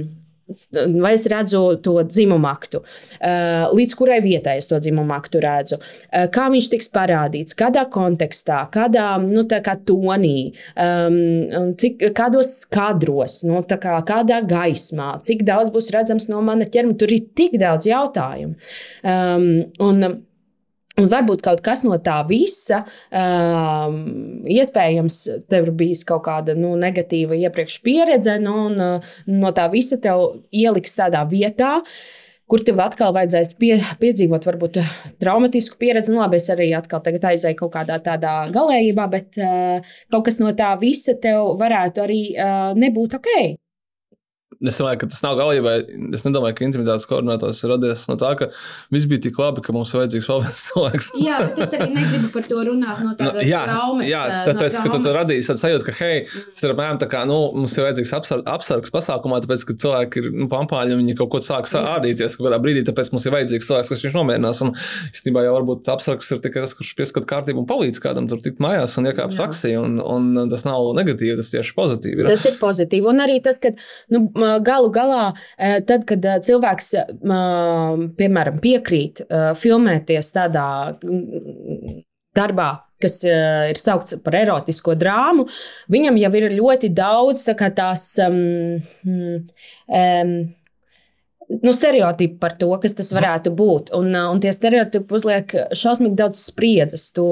[SPEAKER 4] Vai es redzu to dzimumu aktu, uh, līdz kurai vietai es to dzimumu aktu redzu, uh, kā viņš tiks parādīts, kādā kontekstā, kādā nu, kā tonī, um, cik, kādos kadros, nu, kā, kādā gaismā, cik daudz būs redzams no mana ķermeņa. Tur ir tik daudz jautājumu. Um, un, Un varbūt kaut kas no tā visa, um, iespējams, tev ir bijis kaut kāda nu, negatīva iepriekš pieredze, nu, un uh, no tā visa tev ieliks tādā vietā. Kur tev atkal vajadzēs pie, piedzīvot, varbūt traumatisku pieredzi. Nu, labi, es arī atkal aizēju kaut kādā tādā galējībā, bet uh, kaut kas no tā visa tev varētu arī uh, nebūt ok.
[SPEAKER 3] Es domāju, ka tas nav galībā. Es nedomāju, ka intimitātes koordinators ir radies no tā, ka viss bija tik labi, ka mums ir vajadzīgs vēl viens cilvēks.
[SPEAKER 4] jā, bet es arī negribu par to runāt no tādas no, jā, traumas.
[SPEAKER 3] Jā, tāpēc, no ka tu radīsi tādu sajūtu, ka, hei, tas ir apmēram tā kā, nu, mums ir vajadzīgs apsar, apsargs pasākumā, tāpēc, ka cilvēki ir nu, pampāļi un viņi kaut ko sāk ādīties kaut kādā brīdī, tāpēc mums ir vajadzīgs cilvēks, kas viņš nomierinās. Un īstenībā jau varbūt apsargs ir tikai tas, kurš pieskat kārtību un palīdz kādam tur tikt mājās un iekāpt taksī. Un, un tas nav negatīvi, tas tieši pozitīvi. Ir.
[SPEAKER 4] Tas ir pozitīvi. Un arī tas, ka nu, galu galā Eh, tad, kad eh, cilvēks, eh, piemēram, piekrīt filmēties tādā darbā, kas ir saukts par erotisko drāmu, viņam jau ir ļoti daudz tā tās. Um, um, nu, stereotipi par to, kas tas varētu būt. Un, un tie stereotipi uzliek šausmīgi daudz spriedzes. Tu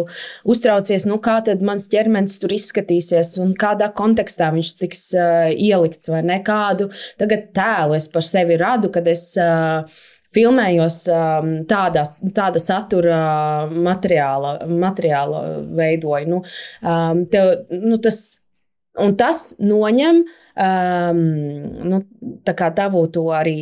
[SPEAKER 4] uztraucies, nu, kā tad mans ķermenis tur izskatīsies un kādā kontekstā viņš tiks uh, ielikts vai ne. Kādu tagad tēlu es par sevi radu, kad es. Uh, filmējos um, tādas, tāda satura materiāla, materiāla veidoju. Nu, um, tev, nu, tas, un tas noņem um, nu, tavu to arī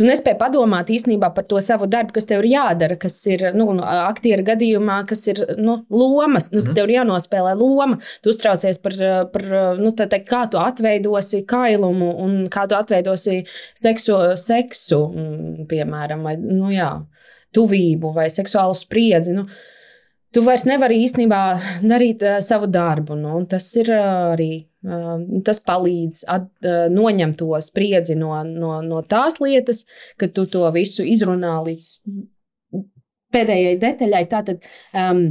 [SPEAKER 4] tu nespēji padomāt īstenībā par to savu darbu, kas tev ir jādara, kas ir nu, aktieru gadījumā, kas ir nu, lomas. Nu, mm. Tev ir jānospēlē loma. Tu uztraucies par, par nu, tā, tā, kā tu atveidosi kailumu un kā tu atveidosi seksu, seksu piemēram, vai nu, jā, tuvību vai seksuālu spriedzi. Nu, tu vairs nevari īstenībā darīt uh, savu darbu. Nu, tas ir uh, arī Tas palīdz at, noņemt to spriedzi no, no, no tās lietas, ka tu to visu izrunā līdz pēdējai detaļai. Tātad, um,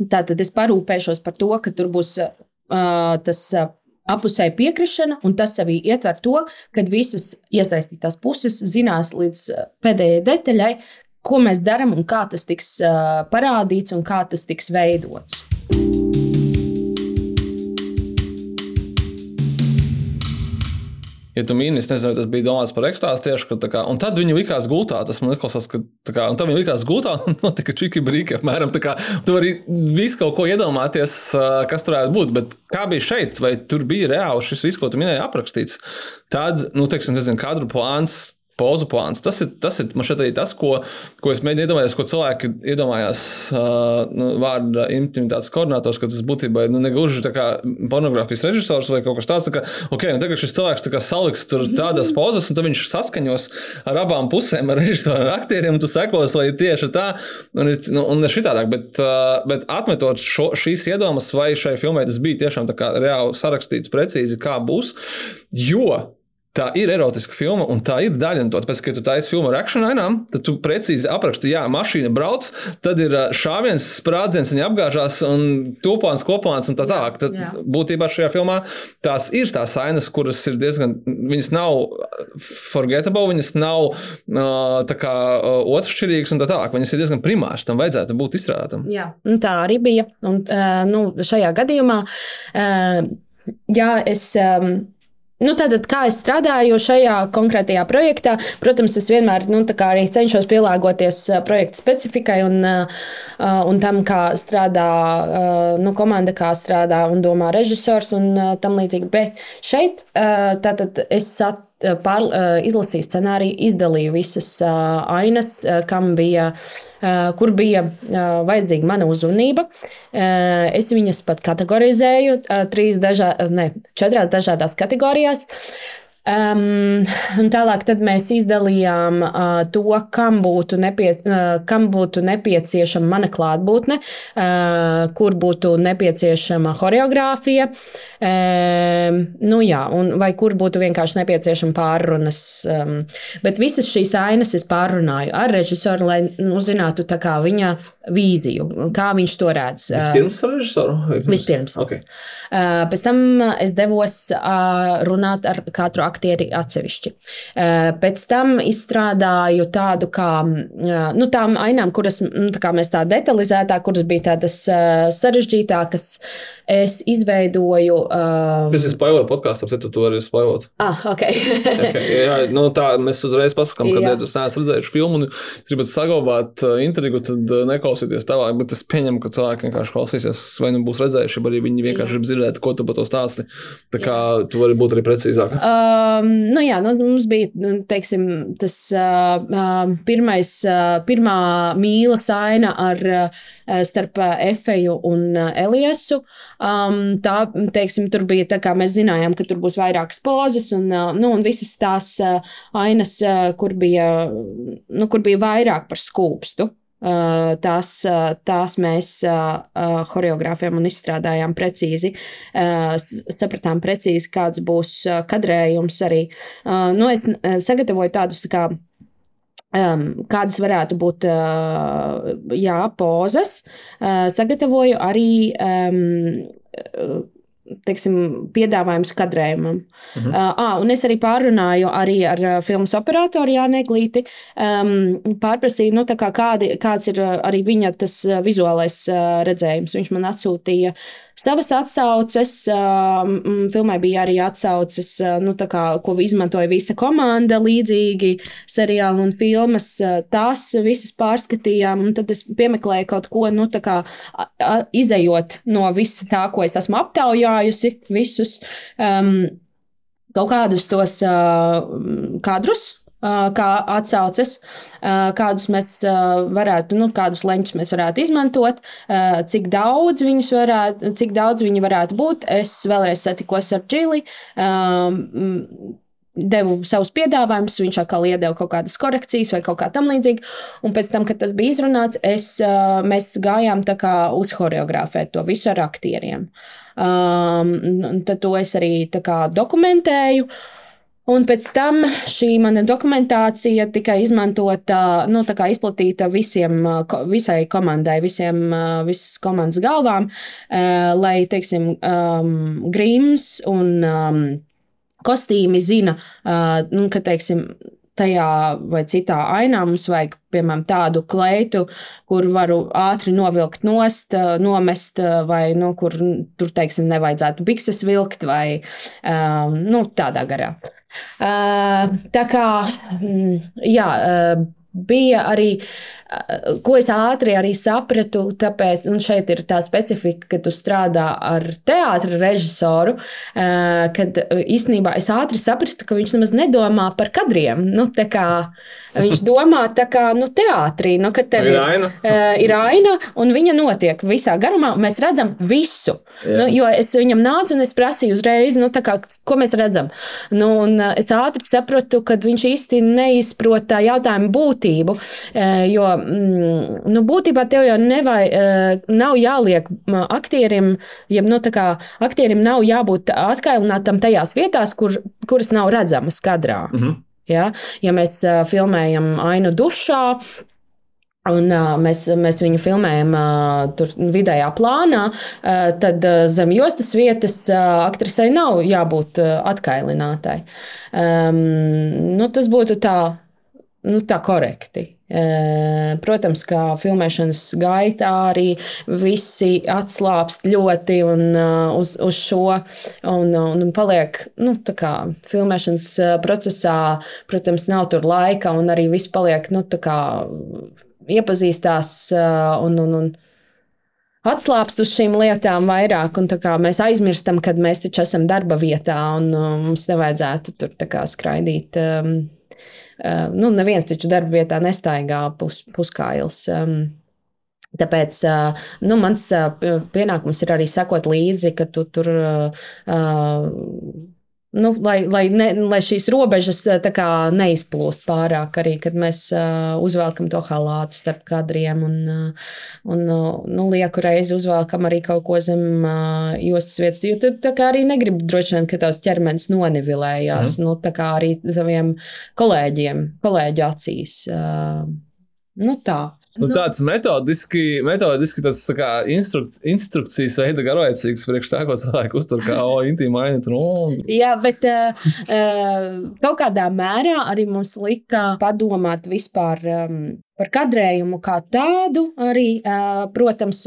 [SPEAKER 4] tātad es parūpēšos par to, ka tur būs uh, tas. Uh, Apusēji piekrišana, un tas arī ietver to, ka visas iesaistītās puses zinās līdz pēdējai detaļai, ko mēs darām un kā tas tiks parādīts un kā tas tiks veidots.
[SPEAKER 3] Ja tu mīni, es nezinu, tas bija domāts par ekstāzi tieši, ka, kā, un tad viņi likās gultā, tas man izklausās, ka, kā, un tad viņi likās gultā, un notika čiki brīki, apmēram, tā kā, tu vari visu kaut ko iedomāties, kas tur varētu būt, bet kā bija šeit, vai tur bija reāli šis viss, ko tu minēji, aprakstīts, tad, nu, teiksim, nezinu, kadru plāns, pozu plāns. Tas ir, tas ir man šeit arī tas, ko, ko es mēģinu iedomāties, ko cilvēki iedomājās uh, nu, vārda intimitātes koordinators, ka tas būtībā nu, negluži pornogrāfijas režisors vai kaut kas tāds, ka, ok, un tagad šis cilvēks kā saliks tur tādas pozas, un tad viņš saskaņos ar abām pusēm, ar režisoru, ar aktieriem, un tu sekos, lai tieši tā, un, nu, un šitādāk, bet, uh, bet atmetot šo, šīs iedomas, vai šai filmai tas bija tiešām tā kā reāli sarakstīts precīzi, kā būs, jo Tā ir erotiska filma, un tā ir daļa no tā. Tāpēc, kad tu taisīsi filmu ar akciju ainām, tad tu precīzi apraksti, jā, mašīna brauc, tad ir šāviens, sprādziens, viņa apgāžās, un tūpāns, kopāns un tā tālāk. Tad jā. būtībā šajā filmā tās ir tās ainas, kuras ir diezgan, viņas nav forgettable, viņas nav tā kā otršķirīgas un tā tālāk. Viņas ir diezgan primāras, tam vajadzētu būt izstrādātam.
[SPEAKER 4] Jā, un tā arī bija. Un, nu, šajā gadījumā, jā, es. Nu, tātad, kā es strādāju šajā konkrētajā projektā, protams, es vienmēr nu, arī cenšos pielāgoties projekta specifikai un, un tam, kā strādā nu, komanda, kā strādā un domā režisors un tam līdzīgi. Bet šeit tātad es saprotu pār, izlasīju scenāriju, izdalīju visas ainas, kam bija, kur bija vajadzīga mana uzmanība. Es viņas pat kategorizēju trīs dažā, ne, četrās dažādās kategorijās. Um, tālāk mēs izdalījām uh, to, kam būtu, nepie, uh, kam būtu nepieciešama mana klātbūtne, uh, kur būtu nepieciešama choreogrāfija, um, nu jā, un, vai kur būtu vienkārši nepieciešama pārrunas. Um, bet visas šīs ainas es pārrunāju ar režisoru, lai nu, zinātu viņa vīziju, kā viņš to redz.
[SPEAKER 3] Vispirms ar režisoru?
[SPEAKER 4] Vispirms.
[SPEAKER 3] Okay.
[SPEAKER 4] Uh, pēc tam es devos uh, runāt ar katru aktieri atsevišķi. Uh, pēc tam izstrādāju tādu kā nu, tām ainām, kuras nu, tā mēs tā detalizētāk, kuras bija tādas sarežģītākas, es izveidoju.
[SPEAKER 3] Tas ir spoiler podkāsts, ap citu to arī spoilot.
[SPEAKER 4] Ah, ok.
[SPEAKER 3] okay jā, nu, tā mēs uzreiz pasakām, ka, ja jūs neesat redzējuši filmu un gribat saglabāt intrigu, tad neklausieties tālāk, bet es pieņemu, ka cilvēki vienkārši klausīsies, vai nu būs redzējuši, vai arī viņi vienkārši grib dzirdēt, ko tu par to stāsti. Tā kā jā. tu vari būt arī precīzāk.
[SPEAKER 4] Um, nu jā, nu, mums bija nu, teiksim, tas uh, pirmais, uh, pirmā mīla saina ar, uh, starp Efeju un Eliesu. Um, tā, teiksim, tur bija tā, kā mēs zinājām, ka tur būs vairākas pozas un, nu, un visas tās ainas, kur, bija, nu, kur bija vairāk par skūpstu. Uh, tās, uh, tās mēs uh, choreogrāfiem un izstrādājām precīzi. Sapratām precīzi, kāds būs kadrējums arī. Nu, es sagatavoju tādus tā kā Um, kādas varētu būt uh, jā, pozas, uh, sagatavoju arī um, teiksim, piedāvājums kadrējumam. Mhm. Uh, un es arī pārunāju arī ar filmas operatoru Jānu Eglīti. Um, pārprasīju, nu, kā kādi, kāds ir arī viņa tas vizuālais uh, redzējums. Viņš man atsūtīja savas atsauces. Uh, filmai bija arī atsauces, uh, nu, kā, ko izmantoja visa komanda līdzīgi seriāli un filmas. Tās visas pārskatījām, un tad es piemeklēju kaut ko, nu, kā, izējot no visa tā, ko es esmu aptaujājusi, visus um, kaut kādus tos uh, kadrus, kā atsauces, kādus mēs varētu, nu, kādus leņķus mēs varētu izmantot, cik daudz viņus varētu, cik daudz viņi varētu būt. Es vēlreiz satikos ar Džili devu savus piedāvājumus, viņš atkal iedeva kaut kādas korekcijas vai kaut kā tamlīdzīga. Un pēc tam, kad tas bija izrunāts, es, mēs gājām uz choreogrāfēt to visu ar aktieriem. Um, tad to es arī dokumentēju. Un pēc tam šī mana dokumentācija tika izmantota, nu, izplatīta visiem, visai komandai, visiem, visas komandas galvām, lai, teiksim, um, Grims un um, kostīmi zina, nu, ka, teiksim, tajā vai citā ainā mums vajag, piemēram, tādu kleitu, kur varu ātri novilkt nost, nomest, vai nu, kur tur, teiksim, nevajadzētu bikses vilkt, vai um, nu, tādā garā. Uh, tā kā, mm, jā. Uh, bija arī, ko es ātri arī sapratu, tāpēc, un šeit ir tā specifika, ka tu strādā ar teātra režisoru, kad īstenībā es ātri sapratu, ka viņš nemaz nedomā par kadriem. Nu, kā, viņš domā tā kā nu, teātrī, nu, kad tev ir, ir aina. ir aina, un viņa notiek visā garumā, mēs redzam visu. Jā. Nu, jo es viņam nācu un es prasīju uzreiz, nu, kā, ko mēs redzam. Nu, un es ātri sapratu, ka viņš īsti neizprot tā jautājuma būtību būtību. Eh, jo mm, nu, būtībā tev jau nevai, eh, nav jāliek aktierim, ja nu, aktierim nav jābūt atkailinātam tajās vietās, kur, kuras nav redzamas kadrā. Mm -hmm. Ja? ja mēs eh, filmējam ainu dušā, Un, uh, mēs, mēs viņu filmējam uh, tur vidējā plānā, uh, tad uh, zem jostas vietas uh, aktrisei nav jābūt uh, atkailinātai. Um, nu, tas būtu tā nu, tā korekti. Protams, kā filmēšanas gaitā arī visi atslābst ļoti un, uz, uz šo un, un paliek nu, kā, filmēšanas procesā. Protams, nav tur laika un arī viss paliek nu, kā, iepazīstās un, un, un atslābst uz šīm lietām vairāk, un mēs aizmirstam, kad mēs taču esam darba vietā un mums nevajadzētu tur kā, skraidīt. Um, nu, neviens taču darba vietā nestaigā pus, puskails. Tāpēc eh, nu, mans eh, pienākums ir arī sekot līdzi, ka tu tur. Nu, lai, lai, ne, lai šīs robežas kā, neizplūst pārāk, arī kad mēs uh, uzvelkam to halātu starp kadriem un, uh, un nu, lieku reizi uzvelkam arī kaut ko zem uh, jostas vietas. Jo tu arī negribi droši vien, ka tavs ķermenis nonivilējās mm. nu, arī saviem kolēģiem, kolēģu acīs. Uh, nu, tā.
[SPEAKER 3] Nu, nu, tāds metodiski, metodiski tāds, tā kā instruk, instrukcijas veida garlaicīgs priekš tā, ko cilvēku uztur kā o, intīma aina. Nu.
[SPEAKER 4] Jā, bet uh, kaut kādā mērā arī mums lika padomāt vispār. Um, Par kadrējumu kā tādu arī, uh, protams,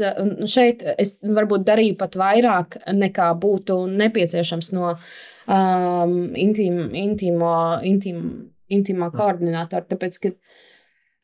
[SPEAKER 4] šeit es varbūt darīju pat vairāk nekā būtu nepieciešams no um, intīm, intīmo, intīm, intīmā koordinātora. Tāpēc, ka uh,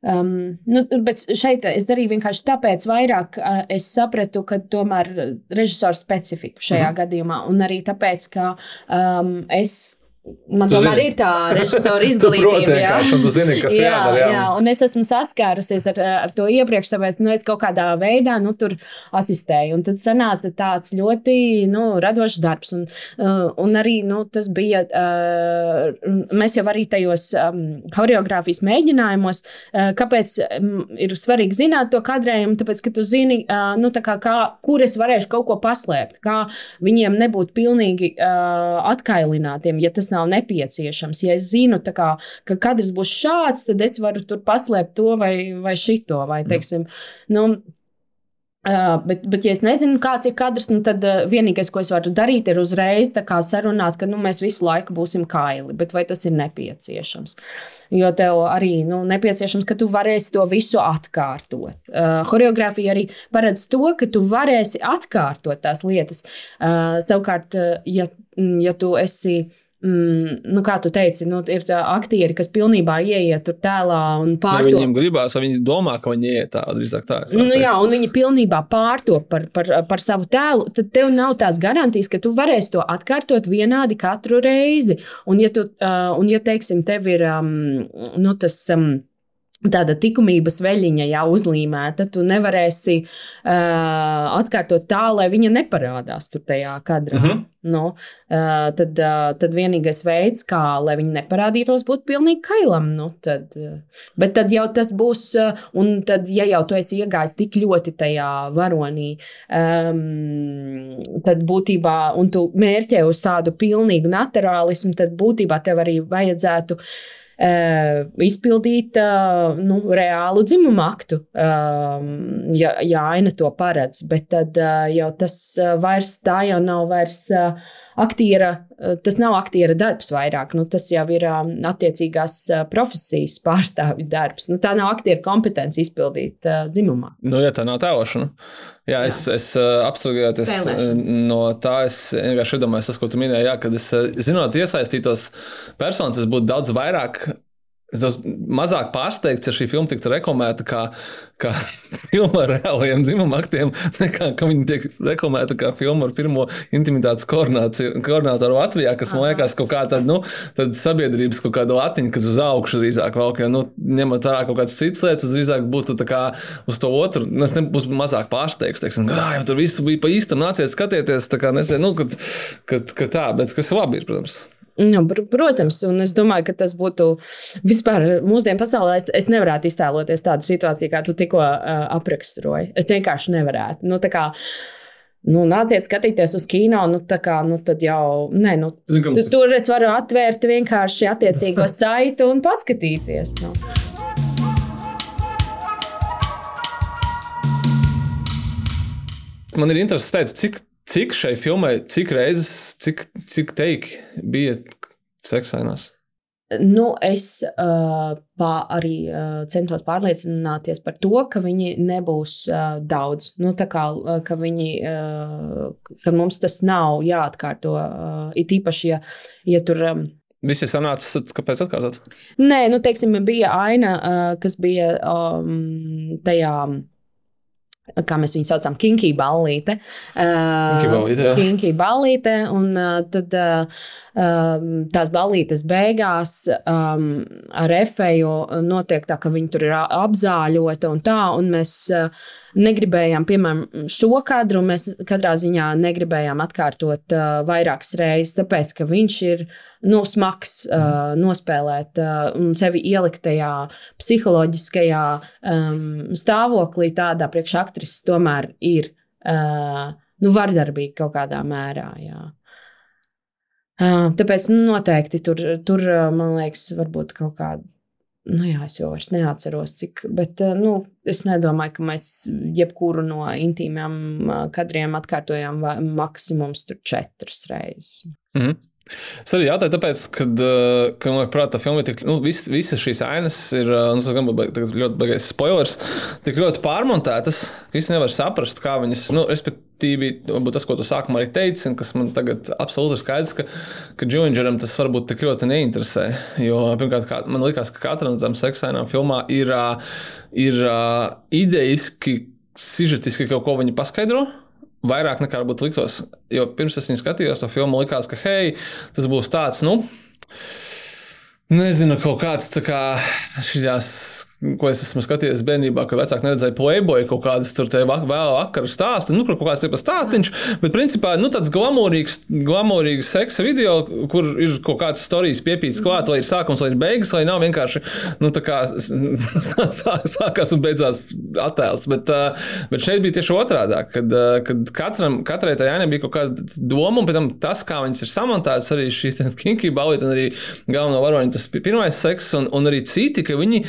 [SPEAKER 4] Um, nu, bet šeit es darīju vienkārši tāpēc, vairāk uh, es sapratu, ka tomēr režisors specifiku šajā mm. gadījumā, un arī tāpēc, ka um, es Man tu tomēr zini. ir tā režisora izglītība.
[SPEAKER 3] jā, tu zini, kas jā, jādara. Jā. jā,
[SPEAKER 4] un es esmu saskārusies ar, ar to iepriekš, tāpēc nu, es kaut kādā veidā nu, tur asistēju. Un tad sanāca tāds ļoti nu, radošs darbs. Un, uh, un arī nu, tas bija, uh, mēs jau arī tajos um, choreogrāfijas mēģinājumos, uh, kāpēc um, ir svarīgi zināt to kadrējumu, tāpēc, ka tu zini, nu, kā, kā, kur es varēšu kaut ko paslēpt, kā viņiem nebūt pilnīgi atkailinātiem. Ja tas nav nepieciešams. Ja es zinu, kā, ka kadrs būs šāds, tad es varu tur paslēpt to vai, vai šito. Vai, teiksim, nu, Uh, bet, bet, ja es nezinu, kāds ir kadrs, nu, tad uh, vienīgais, ko es varu darīt, ir uzreiz sarunāt, ka nu, mēs visu laiku būsim kaili. Bet vai tas ir nepieciešams? Jo tev arī nu, nepieciešams, ka tu varēsi to visu atkārtot. Uh, Choreogrāfija arī paredz to, ka tu varēsi atkārtot tās lietas. Uh, savukārt, uh, ja, ja tu esi mm, nu, kā tu teici, nu, ir aktieri, kas pilnībā ieiet tur tēlā un pārto.
[SPEAKER 3] Ja viņiem gribās, vai viņi domā, ka viņi ieiet tā, drīzāk tā.
[SPEAKER 4] Nu, jā, un viņi pilnībā pārto par, par, par savu tēlu, tad tev nav tās garantijas, ka tu varēsi to atkārtot vienādi katru reizi. Un, ja, tu, uh, un, ja teiksim, tev ir um, nu, tas. Um, tāda likumības veļiņa jau uzlīmēta, tu nevarēsi uh, atkārtot tā, lai viņa neparādās tur tajā kadrā. Mm -hmm. nu, uh, tad, uh, tad vienīgais veids, kā lai viņa neparādītos, būtu pilnīgi kailam. Nu, tad, uh, bet tad jau tas būs, uh, un tad, ja jau tu esi iegājis tik ļoti tajā varonī, um, tad būtībā, un tu mērķē uz tādu pilnīgu naturālismu, tad būtībā tev arī vajadzētu uh, Uh, izpildīt uh, nu, reālu dzimumu aktu, uh, ja, ja aina to paredz. Bet tad jau tas vairs tā jau nav vairs aktiera, tas nav aktiera darbs vairāk. Nu, tas jau ir attiecīgās profesijas pārstāvja darbs. Nu, tā nav aktiera kompetence izpildīt dzimumā.
[SPEAKER 3] Nu, ja tā nav tēlošana. Jā, es, jā. es apstrādājoties no tā, es vienkārši iedomājos tas, ko tu minēji, jā, kad es zinot iesaistītos personas, es būtu daudz vairāk Es daudz mazāk pārsteigts, ja šī filma tiktu reklamēta kā, kā filma ar reāliem dzimuma aktiem, nekā ka viņa tiek reklamēta kā filma ar pirmo intimitātes koordinātoru Latvijā, kas man liekas kaut kā tāda nu, sabiedrības kaut kāda latiņa, kas uz augšu drīzāk valk. Ja, nu, ņemot vērā kaut kādas citas lietas, tas drīzāk būtu uz to otru. Nu, es nebūtu mazāk pārsteigts, teiksim, ka tur viss bija pa īstam, nāciet skatieties, tā kā nesēju, nu, kad, kad, kad tā, bet kas labi ir, protams.
[SPEAKER 4] Nu, protams, un es domāju, ka tas būtu vispār mūsdienu pasaulē. Es, es nevarētu iztēloties tādu situāciju, kā tu tikko uh, apraksturoji. Es vienkārši nevarētu. Nu, kā, nu, nāciet skatīties uz kino, nu, kā, nu tad jau, nē, nu, Zin, tur es varu atvērt vienkārši attiecīgo saitu un paskatīties. Nu.
[SPEAKER 3] Man ir interesants pēc, cik Cik šai filmai, cik reizes, cik, cik teikti bija seksainās?
[SPEAKER 4] Nu, es uh, pā, arī uh, centos pārliecināties par to, ka viņi nebūs uh, daudz. Nu, kā, uh, ka, viņi, uh, ka mums tas nav jāatkārto. Uh, it īpaši, ja, ja tur. Um,
[SPEAKER 3] Visi sanāca, kāpēc atkārtot?
[SPEAKER 4] Nē, nu, teiksim, bija aina, uh, kas bija um, tajā kā mēs viņu saucam, kinky ballīte.
[SPEAKER 3] Kinky ballīte, jā.
[SPEAKER 4] Kinky ballīte, un uh, tad uh, tās ballītes beigās um, ar efeju notiek tā, ka viņi tur ir apzāļota un tā, un mēs negribējām, piemēram, šo kadru mēs katrā ziņā negribējām atkārtot uh, vairākas reizes, tāpēc, ka viņš ir nu, smags uh, nospēlēt uh, un sevi ielikt tajā psiholoģiskajā um, stāvoklī, tādā priekšaktrises tomēr ir uh, nu, vardarbīga kaut kādā mērā. Jā. Tāpēc nu, noteikti tur, tur, man liekas, varbūt kaut kāda Nu, jā, es jau neatceros, cik. Bet nu, es nedomāju, ka mēs jebkuru no intīmiem kadriem atkārtojām maksimums četras reizes.
[SPEAKER 3] Mm -hmm. Es arī jautāju, tāpēc, kad, ka, man liekas, tā filma ir tik, nu, vis, visas šīs ainas ir, nu, tas gan ļoti bagais spoilers, tik ļoti pārmontētas, ka visi nevar saprast, kā viņas, nu, respektīvi, respektīvi, tas, ko tu sākumā arī teici, un kas man tagad absolūti ir skaidrs, ka, ka Džungeram tas varbūt tik ļoti neinteresē. Jo, pirmkārt, kā, man liekas, ka katra no tām seksainām filmām ir, ir idejiski, sižetiski kaut ko viņi paskaidro. Vairāk nekā varbūt liktos. Jo pirms es viņu skatījos, to filmu likās, ka hei, tas būs tāds, nu, nezinu, kaut kāds tā kā šīs ko es esmu skatījies bērnībā, ka vecāki neredzēja playboy kaut kādas tur vēl vakar stāstu, nu, kur kaut kāds tipa stāstīns, bet principā, nu, tāds glamūrīgs, glamūrīgs seksa video, kur ir kaut kāds stāstījis piepīts klāt, lai ir sākums, lai ir beigas, lai nav vienkārši, nu, tā kā sākās un beidzās attēls, bet, bet šeit bija tieši otrādi, kad, kad katram, katrai tai ainai bija kaut kāda doma, un pēc tam tas, kā viņas ir samontētas, arī šī kinky balīta, un arī galveno varoņa, tas pirmais seks, un, un arī citi, ka viņi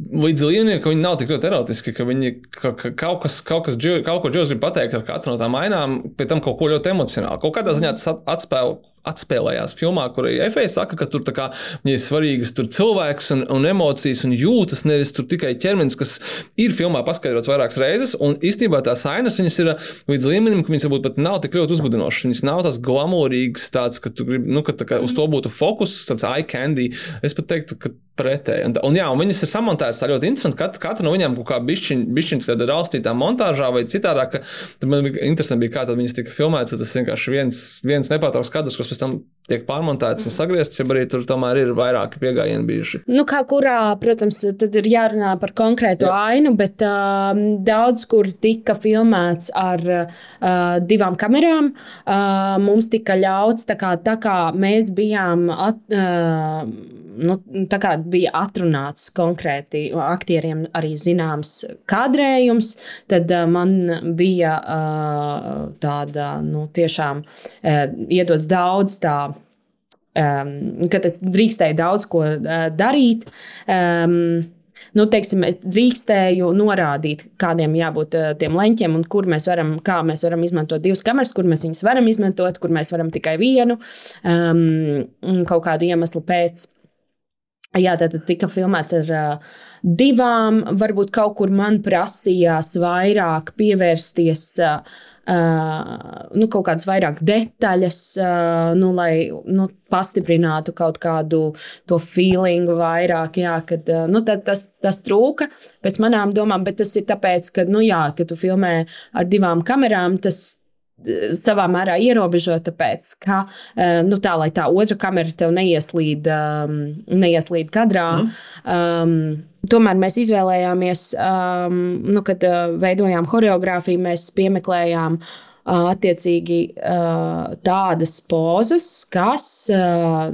[SPEAKER 3] līdz ka viņi nav tik ļoti erotiski, ka viņi ka, ka kaut, kas, kaut, kas, džo- kaut ko Džons grib pateikt ar katru no tām ainām, pēc tam kaut ko ļoti emocionālu. Kaut kādā ziņā tas at- atspēl. Atspēlējās filmā, kur Efeja saka, ka tur kā ir svarīgas cilvēks un, un emocijas un jūtas, nevis tikai ķermenis, kas ir filmā paskaidrots vairākas reizes. Un īstenībā tās ainas ir līdz līmenim, ka viņas varbūt pat nav tik ļoti uzbudinošas. Viņas nav tās glamūrīgas, tāds, ka tu gribi, nu, ka tā kā uz to būtu fokus, tāds eye candy. Es pat teiktu, ka pretēji. Un, un, jā, un viņas ir samontētas tā ļoti interesanti. Kat, katra no viņām kaut kā bišķiņa, tāda raustītā montāžā vai citādāk. Tad man bija interesanti, bija, kā viņas tika filmētas. Tas vienkārši viens, viens nepārtraukts kadrs, kas pēc tam tiek pārmontēts un sagriezts, ja arī tur tomēr ir vairāki pieejami bijuši.
[SPEAKER 4] Nu, kā kurā, protams, tad ir jārunā par konkrētu Jā. ainu, bet uh, daudz kur tika filmēts ar uh, divām kamerām. Uh, mums tika ļauts, tā kā, tā kā mēs bijām. At, uh, nu, bija atrunāts konkrēti aktieriem arī zināms kadrējums, tad uh, man bija uh, tāda nu, tiešām uh, iedots daudz tā. Um, kad es drīkstēju daudz ko uh, darīt. Um, nu, teiksim, es drīkstēju norādīt, kādiem jābūt uh, tiem leņķiem, un kur mēs varam, kā mēs varam izmantot divas kameras, kur mēs viņus varam izmantot, kur mēs varam tikai vienu, um, kaut kādu iemeslu pēc. Jā, tad tika filmēts ar uh, divām. Varbūt kaut kur man prasījās vairāk pievērsties. Uh, Uh, nu, kaut kādas vairāk detaļas, uh, nu, lai nu, pastiprinātu kaut kādu to feelingu vairāk. Jā, kad, uh, nu, tas, tas trūka pēc manām domām, bet tas ir tāpēc, ka, nu, jā, ka tu filmē ar divām kamerām. Tas, savā mērā ierobežo, tāpēc, ka nu, tā, lai tā otra kamera tev neieslīd, um, neieslīd kadrā. Mm. Um, Tomēr mēs izvēlējāmies, um, nu, kad uh, veidojām choreogrāfiju, mēs piemeklējām uh, attiecīgi tādas pozas, kas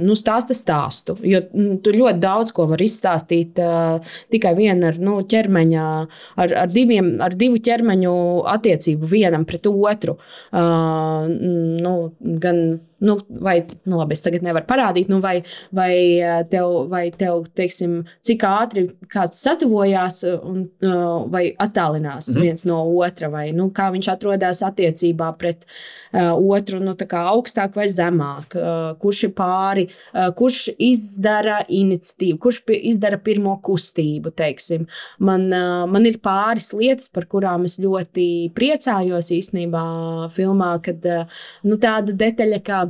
[SPEAKER 4] nu, stāsta stāstu. Jo nu, tur ļoti daudz ko var izstāstīt tikai viena ar nu, ķermeņa, ar, ar, diviem, ar divu ķermeņu attiecību vienam pret otru. Nu, gan nu, vai, nu, labi, es tagad nevaru parādīt, nu, vai, vai tev, vai tev teiksim, cik ātri kāds satuvojās un, vai attālinās mm. viens no otra, vai nu, kā viņš atrodas attiecībā pret uh, otru, nu, augstāk vai zemāk, uh, kurš ir pāri, uh, kurš izdara iniciatīvu, kurš izdara pirmo kustību. Teiksim. Man, uh, man ir pāris lietas, par kurām es ļoti priecājos īstenībā filmā, kad uh, nu, tāda detaļa, mm,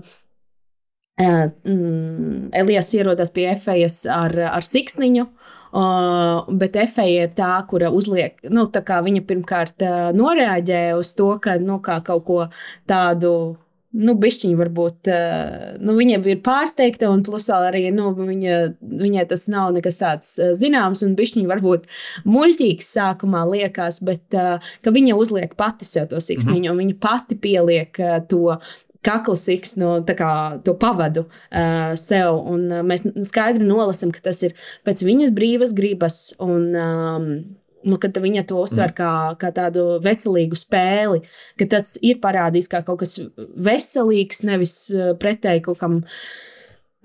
[SPEAKER 4] Elijas ierodas pie efejas ar, ar siksniņu. Uh, bet efeja ir tā, kura uzliek, nu, tā kā viņa pirmkārt uh, noreaģē uz to, ka nu, kaut ko tādu nu, bišķiņa varbūt, nu, viņa ir pārsteigta, un plus arī, nu, viņa, viņai tas nav nekas tāds zināms, un bišķiņa varbūt muļķīgs sākumā liekas, bet ka viņa uzliek pati sev to siksniņu, mm -hmm. un viņa pati pieliek to kaklasiks no kā, to pavadu uh, sev. Un, uh, mēs skaidri nolasām, ka tas ir pēc viņas brīvas gribas. Un, um, Nu, kad viņa to uztver kā, kā tādu veselīgu spēli, ka tas ir parādījis kā kaut kas veselīgs, nevis pretēji kaut kam,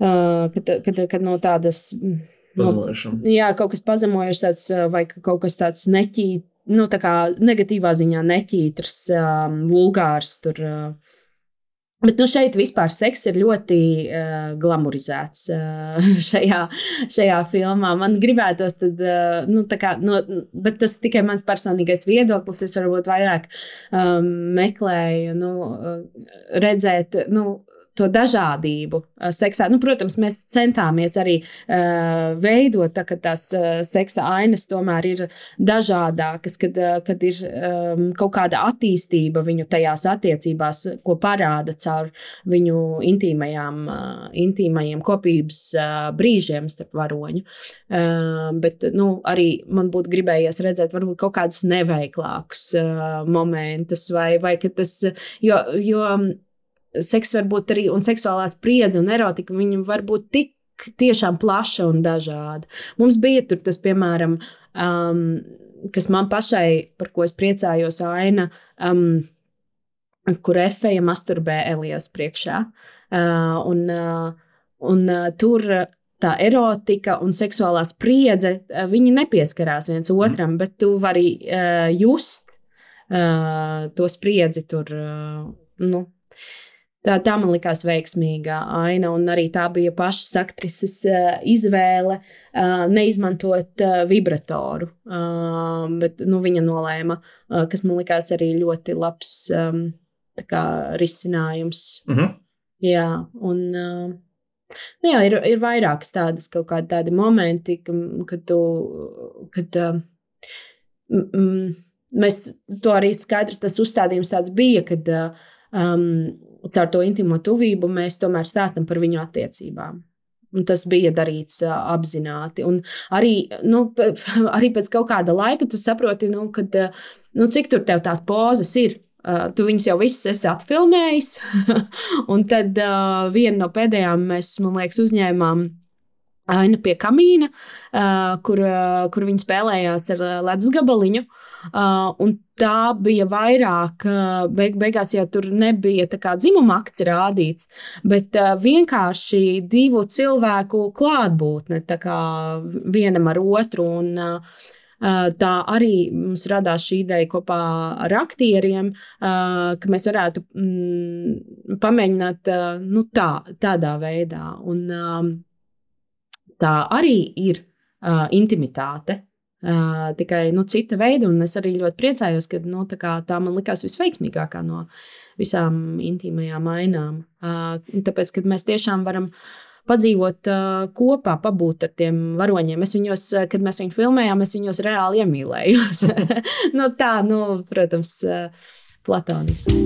[SPEAKER 4] uh, kad, kad, kad no tādas.
[SPEAKER 3] No,
[SPEAKER 4] jā, kaut kas pazemojošs, tāds, vai kaut kas tāds neķīt, nu, tā kā negatīvā ziņā neķītrs, um, vulgārs. Tur, uh, Bet nu, šeit vispār seks ir ļoti uh, glamurizēts uh, šajā, šajā filmā. Man gribētos, tad, uh, nu, kā, nu, bet tas tikai mans personīgais viedoklis. Es varbūt vairāk um, meklēju, nu, redzēt, nu, to dažādību uh, seksā. Nu, protams, mēs centāmies arī uh, veidot tā, ka tās uh, seksa ainas tomēr ir dažādākas, kad, uh, kad ir um, kaut kāda attīstība viņu tajās attiecībās, ko parāda caur viņu intīmajām, uh, intīmajiem kopības uh, brīžiem starp varoņu. Uh, bet nu, arī man būtu gribējies redzēt varbūt kaut kādus neveiklākus uh, momentus, vai, vai ka tas, jo, jo seks var būt arī, un seksuālā spriedze un erotika, viņi var būt tik tiešām plaša un dažāda. Mums bija tur tas, piemēram, um, kas man pašai, par ko es priecājos, aina, um, kur efeja masturbē Elijas priekšā. Uh, un, uh, un uh, tur tā erotika un seksuālā spriedze, uh, viņi nepieskarās viens otram, mm. bet tu vari uh, just uh, to spriedzi tur. Uh, nu, Tā, tā man likās veiksmīga aina, un arī tā bija pašas aktrises uh, izvēle uh, neizmantot uh, vibratoru. Bet nu, viņa nolēma, kas man likās arī ļoti labs um, kā, risinājums.
[SPEAKER 3] Mm -hmm.
[SPEAKER 4] Jā, un nu, jā, ir, ir vairākas tādas kaut kādi tādi momenti, kad tu. Kad, mm, mēs to arī skaidri tas uzstādījums tāds bija, kad um, caur to intimo tuvību mēs tomēr stāstam par viņu attiecībām. Un tas bija darīts uh, apzināti. Un arī, nu, arī pēc kaut kāda laika tu saproti, nu, kad, uh, nu, cik tur tev tās pozas ir. Uh, tu viņus jau visas esi atfilmējis. un tad uh, viena no pēdējām mēs, man liekas, uzņēmām aina pie kamīna, uh, kur, uh, kur viņi spēlējās ar ledus gabaliņu. Uh, tā bija vairāk, beig, beigās jau tur nebija dzimuma akts rādīts, bet vienkārši divu cilvēku klātbūtne vienam ar otru. Un, Tā arī mums radās šī ideja kopā ar aktieriem, ka mēs varētu mm, pamēģināt nu, tā, tādā veidā. Un, tā arī ir intimitāte. Uh, tikai nu, cita veida, un es arī ļoti priecājos, ka nu, tā, tā man likās visveiksmīgākā no visām intīmajām ainām. Uh, tāpēc, kad mēs tiešām varam padzīvot uh, kopā, pabūt ar tiem varoņiem. Es viņos, kad mēs viņus filmējām, es viņos reāli iemīlējos. nu, tā, nu, protams, uh, platoniski.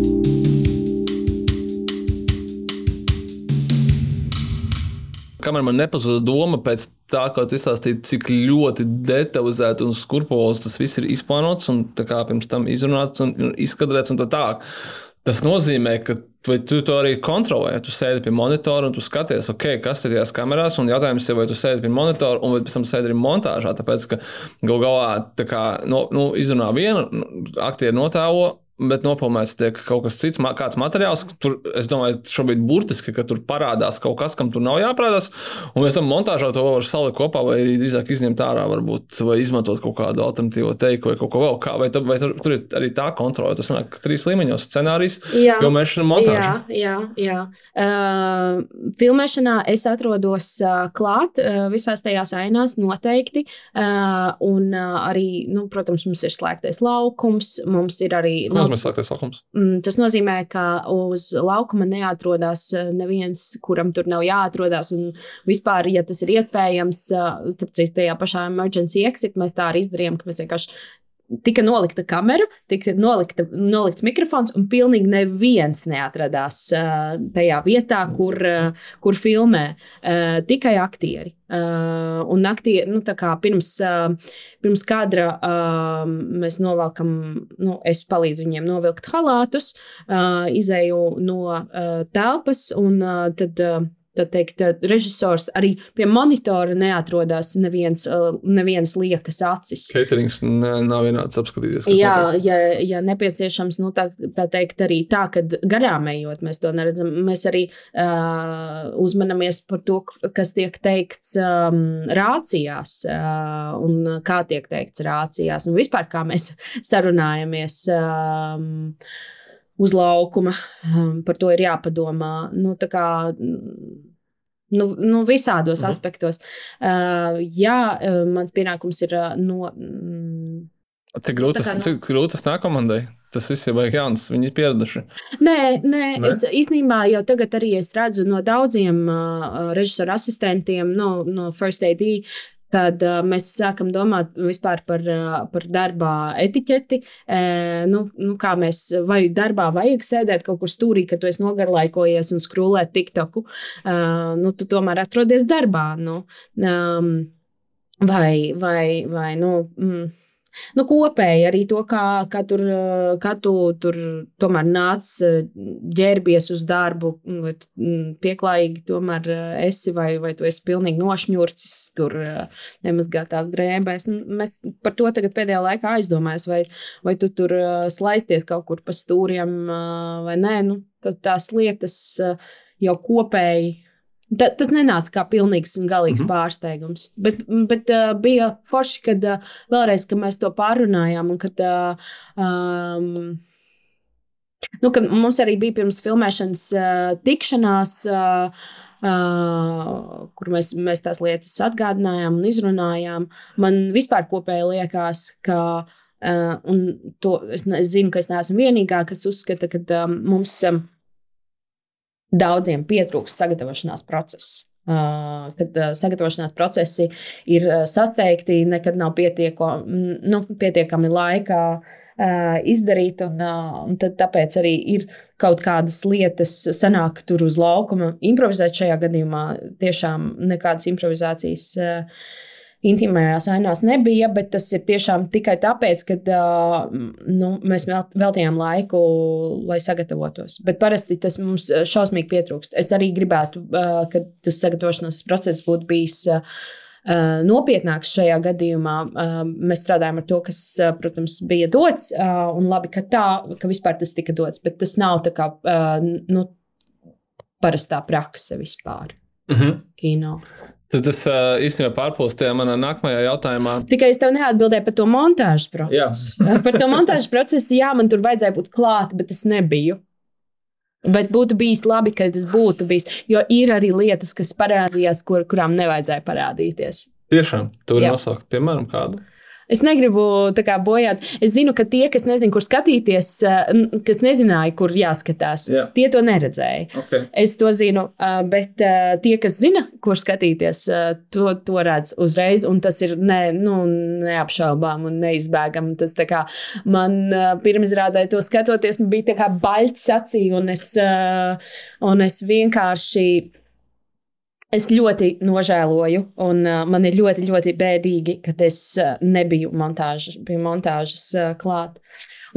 [SPEAKER 3] kamēr man nepazuda doma pēc tā, kā tu izstāstīji, cik ļoti detalizēti un skrupulozi tas viss ir izplānots un kā pirms tam izrunāts un izskatēts un tā tālāk. Tas nozīmē, ka tu to arī kontrolē. Tu sēdi pie monitora un tu skaties, okay, kas ir tajās kamerās. Un jautājums ir, vai tu sēdi pie monitora un pēc tam sēdi arī montāžā. Tāpēc, ka gal galā kā, no, nu, izrunā vienu, aktieri notēlo Bet nofilmēts tiek kaut kas cits, kāds materiāls. Tur, es domāju, šobrīd burtiski, ka tur parādās kaut kas, kam tur nav jāparādās. Un mēs tam montāžā to var salikt kopā, vai arī drīzāk izņemt ārā, varbūt, vai izmantot kaut kādu alternatīvo teiku, vai kaut ko vēl. Kā, vai, tā, vai tur, tur ir arī tā kontrole. Tas nāk trīs līmeņos - scenārijs, filmēšana, montāža.
[SPEAKER 4] Jā, jā, jā. Uh, filmēšanā es atrodos uh, klāt uh, visās tajās ainās noteikti. Uh, un uh, arī, nu, protams, mums ir slēgtais laukums, mums ir arī.
[SPEAKER 3] Nu, nozīmē slēgtais laukums?
[SPEAKER 4] Tas nozīmē, ka uz laukuma neatrodas eh, neviens, kuram tur nav jāatrodas. Un vispār, ja tas ir iespējams, eh, citu, tajā pašā emergency exit mēs tā arī izdarījām, ka mēs vienkārši tika nolikta kamera, tika nolikta, nolikts mikrofons, un pilnīgi neviens neatradās uh, tajā vietā, kur, uh, kur filmē. Uh, tikai aktieri. Uh, un aktieri, nu, pirms, uh, pirms kadra uh, mēs novelkam, nu, es palīdzu viņiem novilkt halātus, uh, izēju no uh, telpas, un uh, tad. Uh, teikt, režisors arī pie monitora neatrodas neviens, neviens liekas acis.
[SPEAKER 3] Caterings nav vienāds apskatīties.
[SPEAKER 4] Jā, ja, ja nepieciešams, nu, tā, tā teikt, arī tā, ka garām ejot, mēs to neredzam. Mēs arī uh, uzmanamies par to, kas tiek teikts um, rācijās uh, un kā tiek teikts rācijās un vispār kā mēs sarunājamies. Um, uz laukuma. Um, par to ir jāpadomā. Nu, kā, nu, nu, visādos mhm. aspektos. Uh, jā, uh, mans pienākums ir uh, no. Mm,
[SPEAKER 3] Cik grūti tas, no... cik grūti tas nāk komandai? Tas viss ir vajag jauns, viņi ir pieraduši.
[SPEAKER 4] Nē, nē, nē, es īstenībā jau tagad arī es redzu no daudziem uh, režisoru asistentiem, no, no First AD, Tad uh, mēs sākam domāt par, uh, par darba etiķeti. Uh, nu, nu, kā mēs, vai darbā vajag sēdēt kaut kur stūrī, kad tu esi nogarlaikojies un skrūlēt TikToku. Uh, nu, tu tomēr atrodies darbā. Nu, um, vai, vai, vai, nu. Mm, nu, kopēji arī to, kā, kā, tur, kā tu tur tomēr nāc, ģērbies uz darbu, vai pieklājīgi tomēr esi, vai, vai tu esi pilnīgi nošņurcis, tur nemazgātās drēbēs. Mēs par to tagad pēdējā laikā aizdomājamies, vai, vai tu tur slaisties kaut kur pa stūriem vai nē. Nu, tās lietas jau kopēji Ta, tas nenāca kā pilnīgs un galīgs mm -hmm. pārsteigums. Bet, bet uh, bija forši, kad uh, vēlreiz, kad mēs to pārunājām, un kad, uh, um, nu, kad mums arī bija pirms filmēšanas uh, tikšanās. Uh, Uh, kur mēs, mēs tās lietas atgādinājām un izrunājām. Man vispār kopēji liekas, ka, uh, un to es, es zinu, ka es neesmu vienīgā, kas uzskata, ka um, mums. Um, daudziem pietrūkst sagatavošanās process. Uh, kad uh, sagatavošanās procesi ir uh, sasteigti, nekad nav pietieko, nu, pietiekami laikā uh, izdarīt, un, uh, un tāpēc arī ir kaut kādas lietas, sanāk tur uz laukuma improvizēt. Šajā gadījumā tiešām nekādas improvizācijas. Intimajās ainās nebija, bet tas ir tiešām tikai tāpēc, ka nu, mēs veltījām laiku, lai sagatavotos. Bet parasti tas mums šausmīgi pietrūkst. Es arī gribētu, ka tas sagatavošanās process būtu bijis. Nopietnāks šajā gadījumā. Mēs strādājam ar to, kas, protams, bija dots, un labi, ka tā, ka vispār tas tika dots, bet tas nav tā kā nu, parastā prakse vispār.
[SPEAKER 3] Mhm. -huh.
[SPEAKER 4] Kino.
[SPEAKER 3] Tad tas īstenībā pārpūst tajā manā nākamajā jautājumā.
[SPEAKER 4] Tikai es tev neatbildēju par to montāžas procesu. Jā. par to montāžas procesu, jā, man tur vajadzēja būt klāt, bet es nebiju. Bet būtu bijis labi, ka tas būtu bijis. Jo ir arī lietas, kas parādījās, kur, kurām nevajadzēja parādīties.
[SPEAKER 3] Tiešām, tur nosaukt, piemēram, kādu.
[SPEAKER 4] Es negribu kā, bojāt. Es zinu, ka tie, kas nezina, kur skatīties, eh, kas nezināja, kur jāskatās,
[SPEAKER 3] Jā.
[SPEAKER 4] tie to neredzēja.
[SPEAKER 3] Okay.
[SPEAKER 4] Es to zinu, eh, bet eh, tie, kas zina, kur skatīties, to, to redz uzreiz. Un tas ir ne, nu, neapšaubām un neizbēgami. Tas kā, man pirmizrādē to skatoties, bija tā kā baļķis acī, un es, un es vienkārši Es ļoti nožēloju, un uh, man ir ļoti, ļoti bēdīgi, ka es uh, nebiju montāžas, montāžas uh, klāt.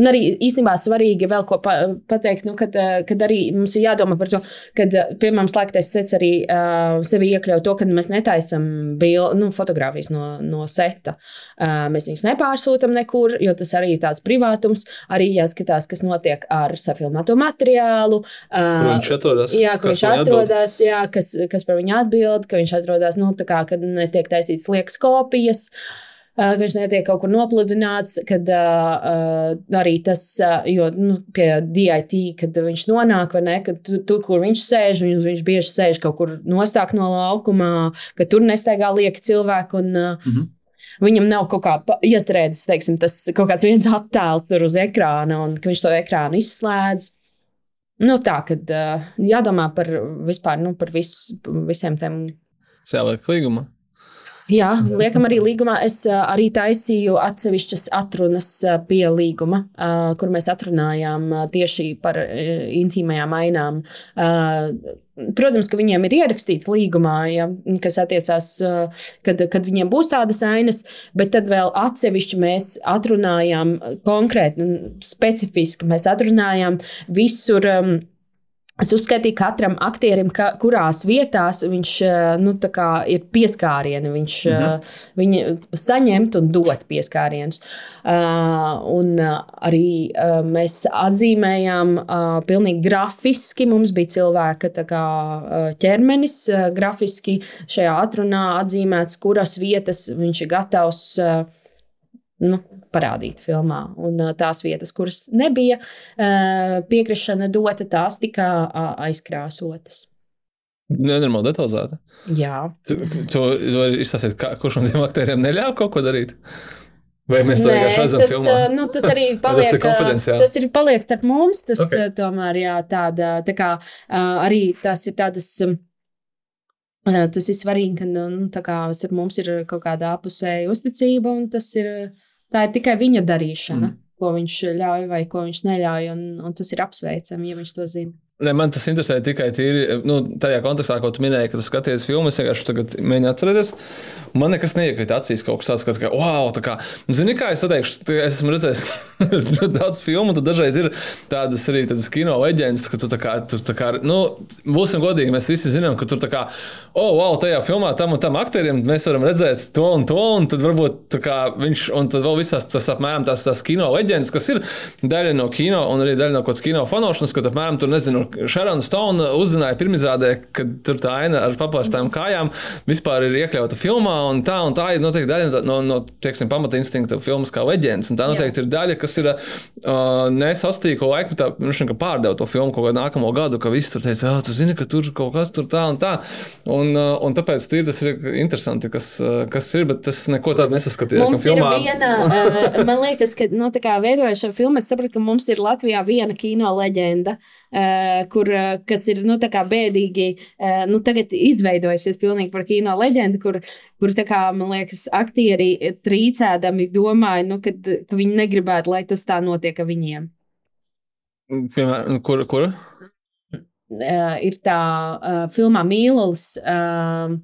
[SPEAKER 4] Un arī īstenībā svarīgi vēl ko pa, pateikt, nu, kad, eh, kad arī mums ir jādomā par to, ka, eh, piemēram, slēgtais sets arī uh, sevi iekļauj to, ka mēs netaisam bil, nu, fotografijas no, no seta. Uh, mēs viņus nepārsūtam nekur, jo tas arī ir tāds privātums. Arī jāskatās, kas notiek ar safilmēto materiālu.
[SPEAKER 3] Uh, kur viņš atrodas?
[SPEAKER 4] Jā, kur viņš atrodas, jā, kas, kas par viņu atbild, ka viņš atrodas, nu, tā kā, kad netiek taisīts liekas kopijas. Uh, ka viņš netiek kaut kur nopludināts, kad uh, arī tas, uh, jo nu, pie DIT, kad viņš nonāk, vai ne, kad tu, tur, kur viņš sēž, viņš, viņš bieži sēž kaut kur nostāk no laukuma, ka tur nestaigā lieki cilvēki. Un, uh, mm -hmm. Viņam nav kaut kā iestrēdzis, teiksim, tas kaut kāds viens attēls tur uz ekrāna, un viņš to ekrānu izslēdz. Nu, tā, kad uh, jādomā par vispār, nu, par vis, visiem tiem.
[SPEAKER 3] Sēlēt līguma.
[SPEAKER 4] Jā, liekam, arī līgumā. Es arī taisīju atsevišķas atrunas pie līguma, kur mēs atrunājām tieši par intīmajām ainām. Protams, ka viņiem ir ierakstīts līgumā, ja, kas attiecās, kad, kad viņiem būs tādas ainas, bet tad vēl atsevišķi mēs atrunājām konkrēti, specifiski mēs atrunājām visur. Um, Es uzskaitīju katram aktierim, ka, kurās vietās viņš eh, nu, ir pieskārieni, viņš mm -hmm. saņemt un dot pieskārienus. Uh, un arī uh, mēs atzīmējām uh, pilnīgi grafiski. Mums bija cilvēka kā, ķermenis, uh, grafiski šajā atrunā atzīmēts, kuras vietas viņš ir gatavs. Uh, nu, parādīt filmā. Un tās vietas, kuras nebija piekrišana dota, tās tika aizkrāsotas.
[SPEAKER 3] Nenormāli detalizēta.
[SPEAKER 4] Jā.
[SPEAKER 3] Tu, tu vari izstāstīt, kurš no tiem aktieriem neļāva kaut ko darīt? Vai mēs to vienkārši redzam?
[SPEAKER 4] Tas, filmā? nu, tas arī paliek, tas ir. Tas ir paliek starp mums. Tas okay. tomēr jā, tāda, tā kā arī tas ir tādas. Tas ir svarīgi, ka nu, kā, mums ir kaut kāda apusēja uzticība, un tas ir Tā ir tikai viņa darīšana, mm. ko viņš ļauj vai ko viņš neļauj, un, un tas ir apsveicami, ja viņš to zina.
[SPEAKER 3] Ne, man tas interesē tikai tīri, nu, tajā kontekstā, ko tu minēji, ka tu skaties filmu. Es vienkārši tagad mēģinu atcerēties. Man nekas neiekrīt acīs, kaut kas tāds, ka, wow, tā kā, zini, kā es teikšu, es esmu redzējis ļoti daudz filmu. Tad dažreiz ir tādas arī tādas kino leģendas, ka tu tā kā, tu tā kā nu, būsim godīgi, mēs visi zinām, ka tur tā kā, oh, wow, tajā filmā tam un tam aktierim mēs varam redzēt to un to, un tad varbūt kā, viņš, un tad vēl visās tas apmēram tās, tās kino leģendas, kas ir daļa no kino un arī daļa no kaut kādas kino fanošanas, ka apmēram tur, nezinu, Šarona Stone uzzināja pirmizrādē, ka tur tā aina ar papārstām kājām vispār ir iekļauta filmā, un tā un tā ir noteikti daļa no, no teiksim, pamata instinkta filmas kā leģendas, tā noteikti Jā. ir daļa, kas ir uh, nesastīko laikmetā, nu, pārdeva to filmu kaut kādu nākamo gadu, ka viss tur teica, ah, tu zini, ka tur kaut kas tur tā un tā, un, uh, un tāpēc tas ir interesanti, kas, kas ir, bet tas neko tādu nesaskatīja.
[SPEAKER 4] Mums ir filmā... viena, uh, man liekas, ka, nu, tā kā veidojot šo filmu, es sapratu, ka mums ir Latvijā viena kino leģenda. Uh, kur, uh, kas ir nu, bēdīgi, uh, nu, tagad izveidojusies pilnīgi par kino leģendu, kur, kur kā, man liekas, aktieri trīcēdami domāja, nu, kad, ka viņi negribētu, lai tas tā notiek ar viņiem.
[SPEAKER 3] Piemēram, kur? kur?
[SPEAKER 4] Uh, ir tā uh, filmā Mīlulis. Uh,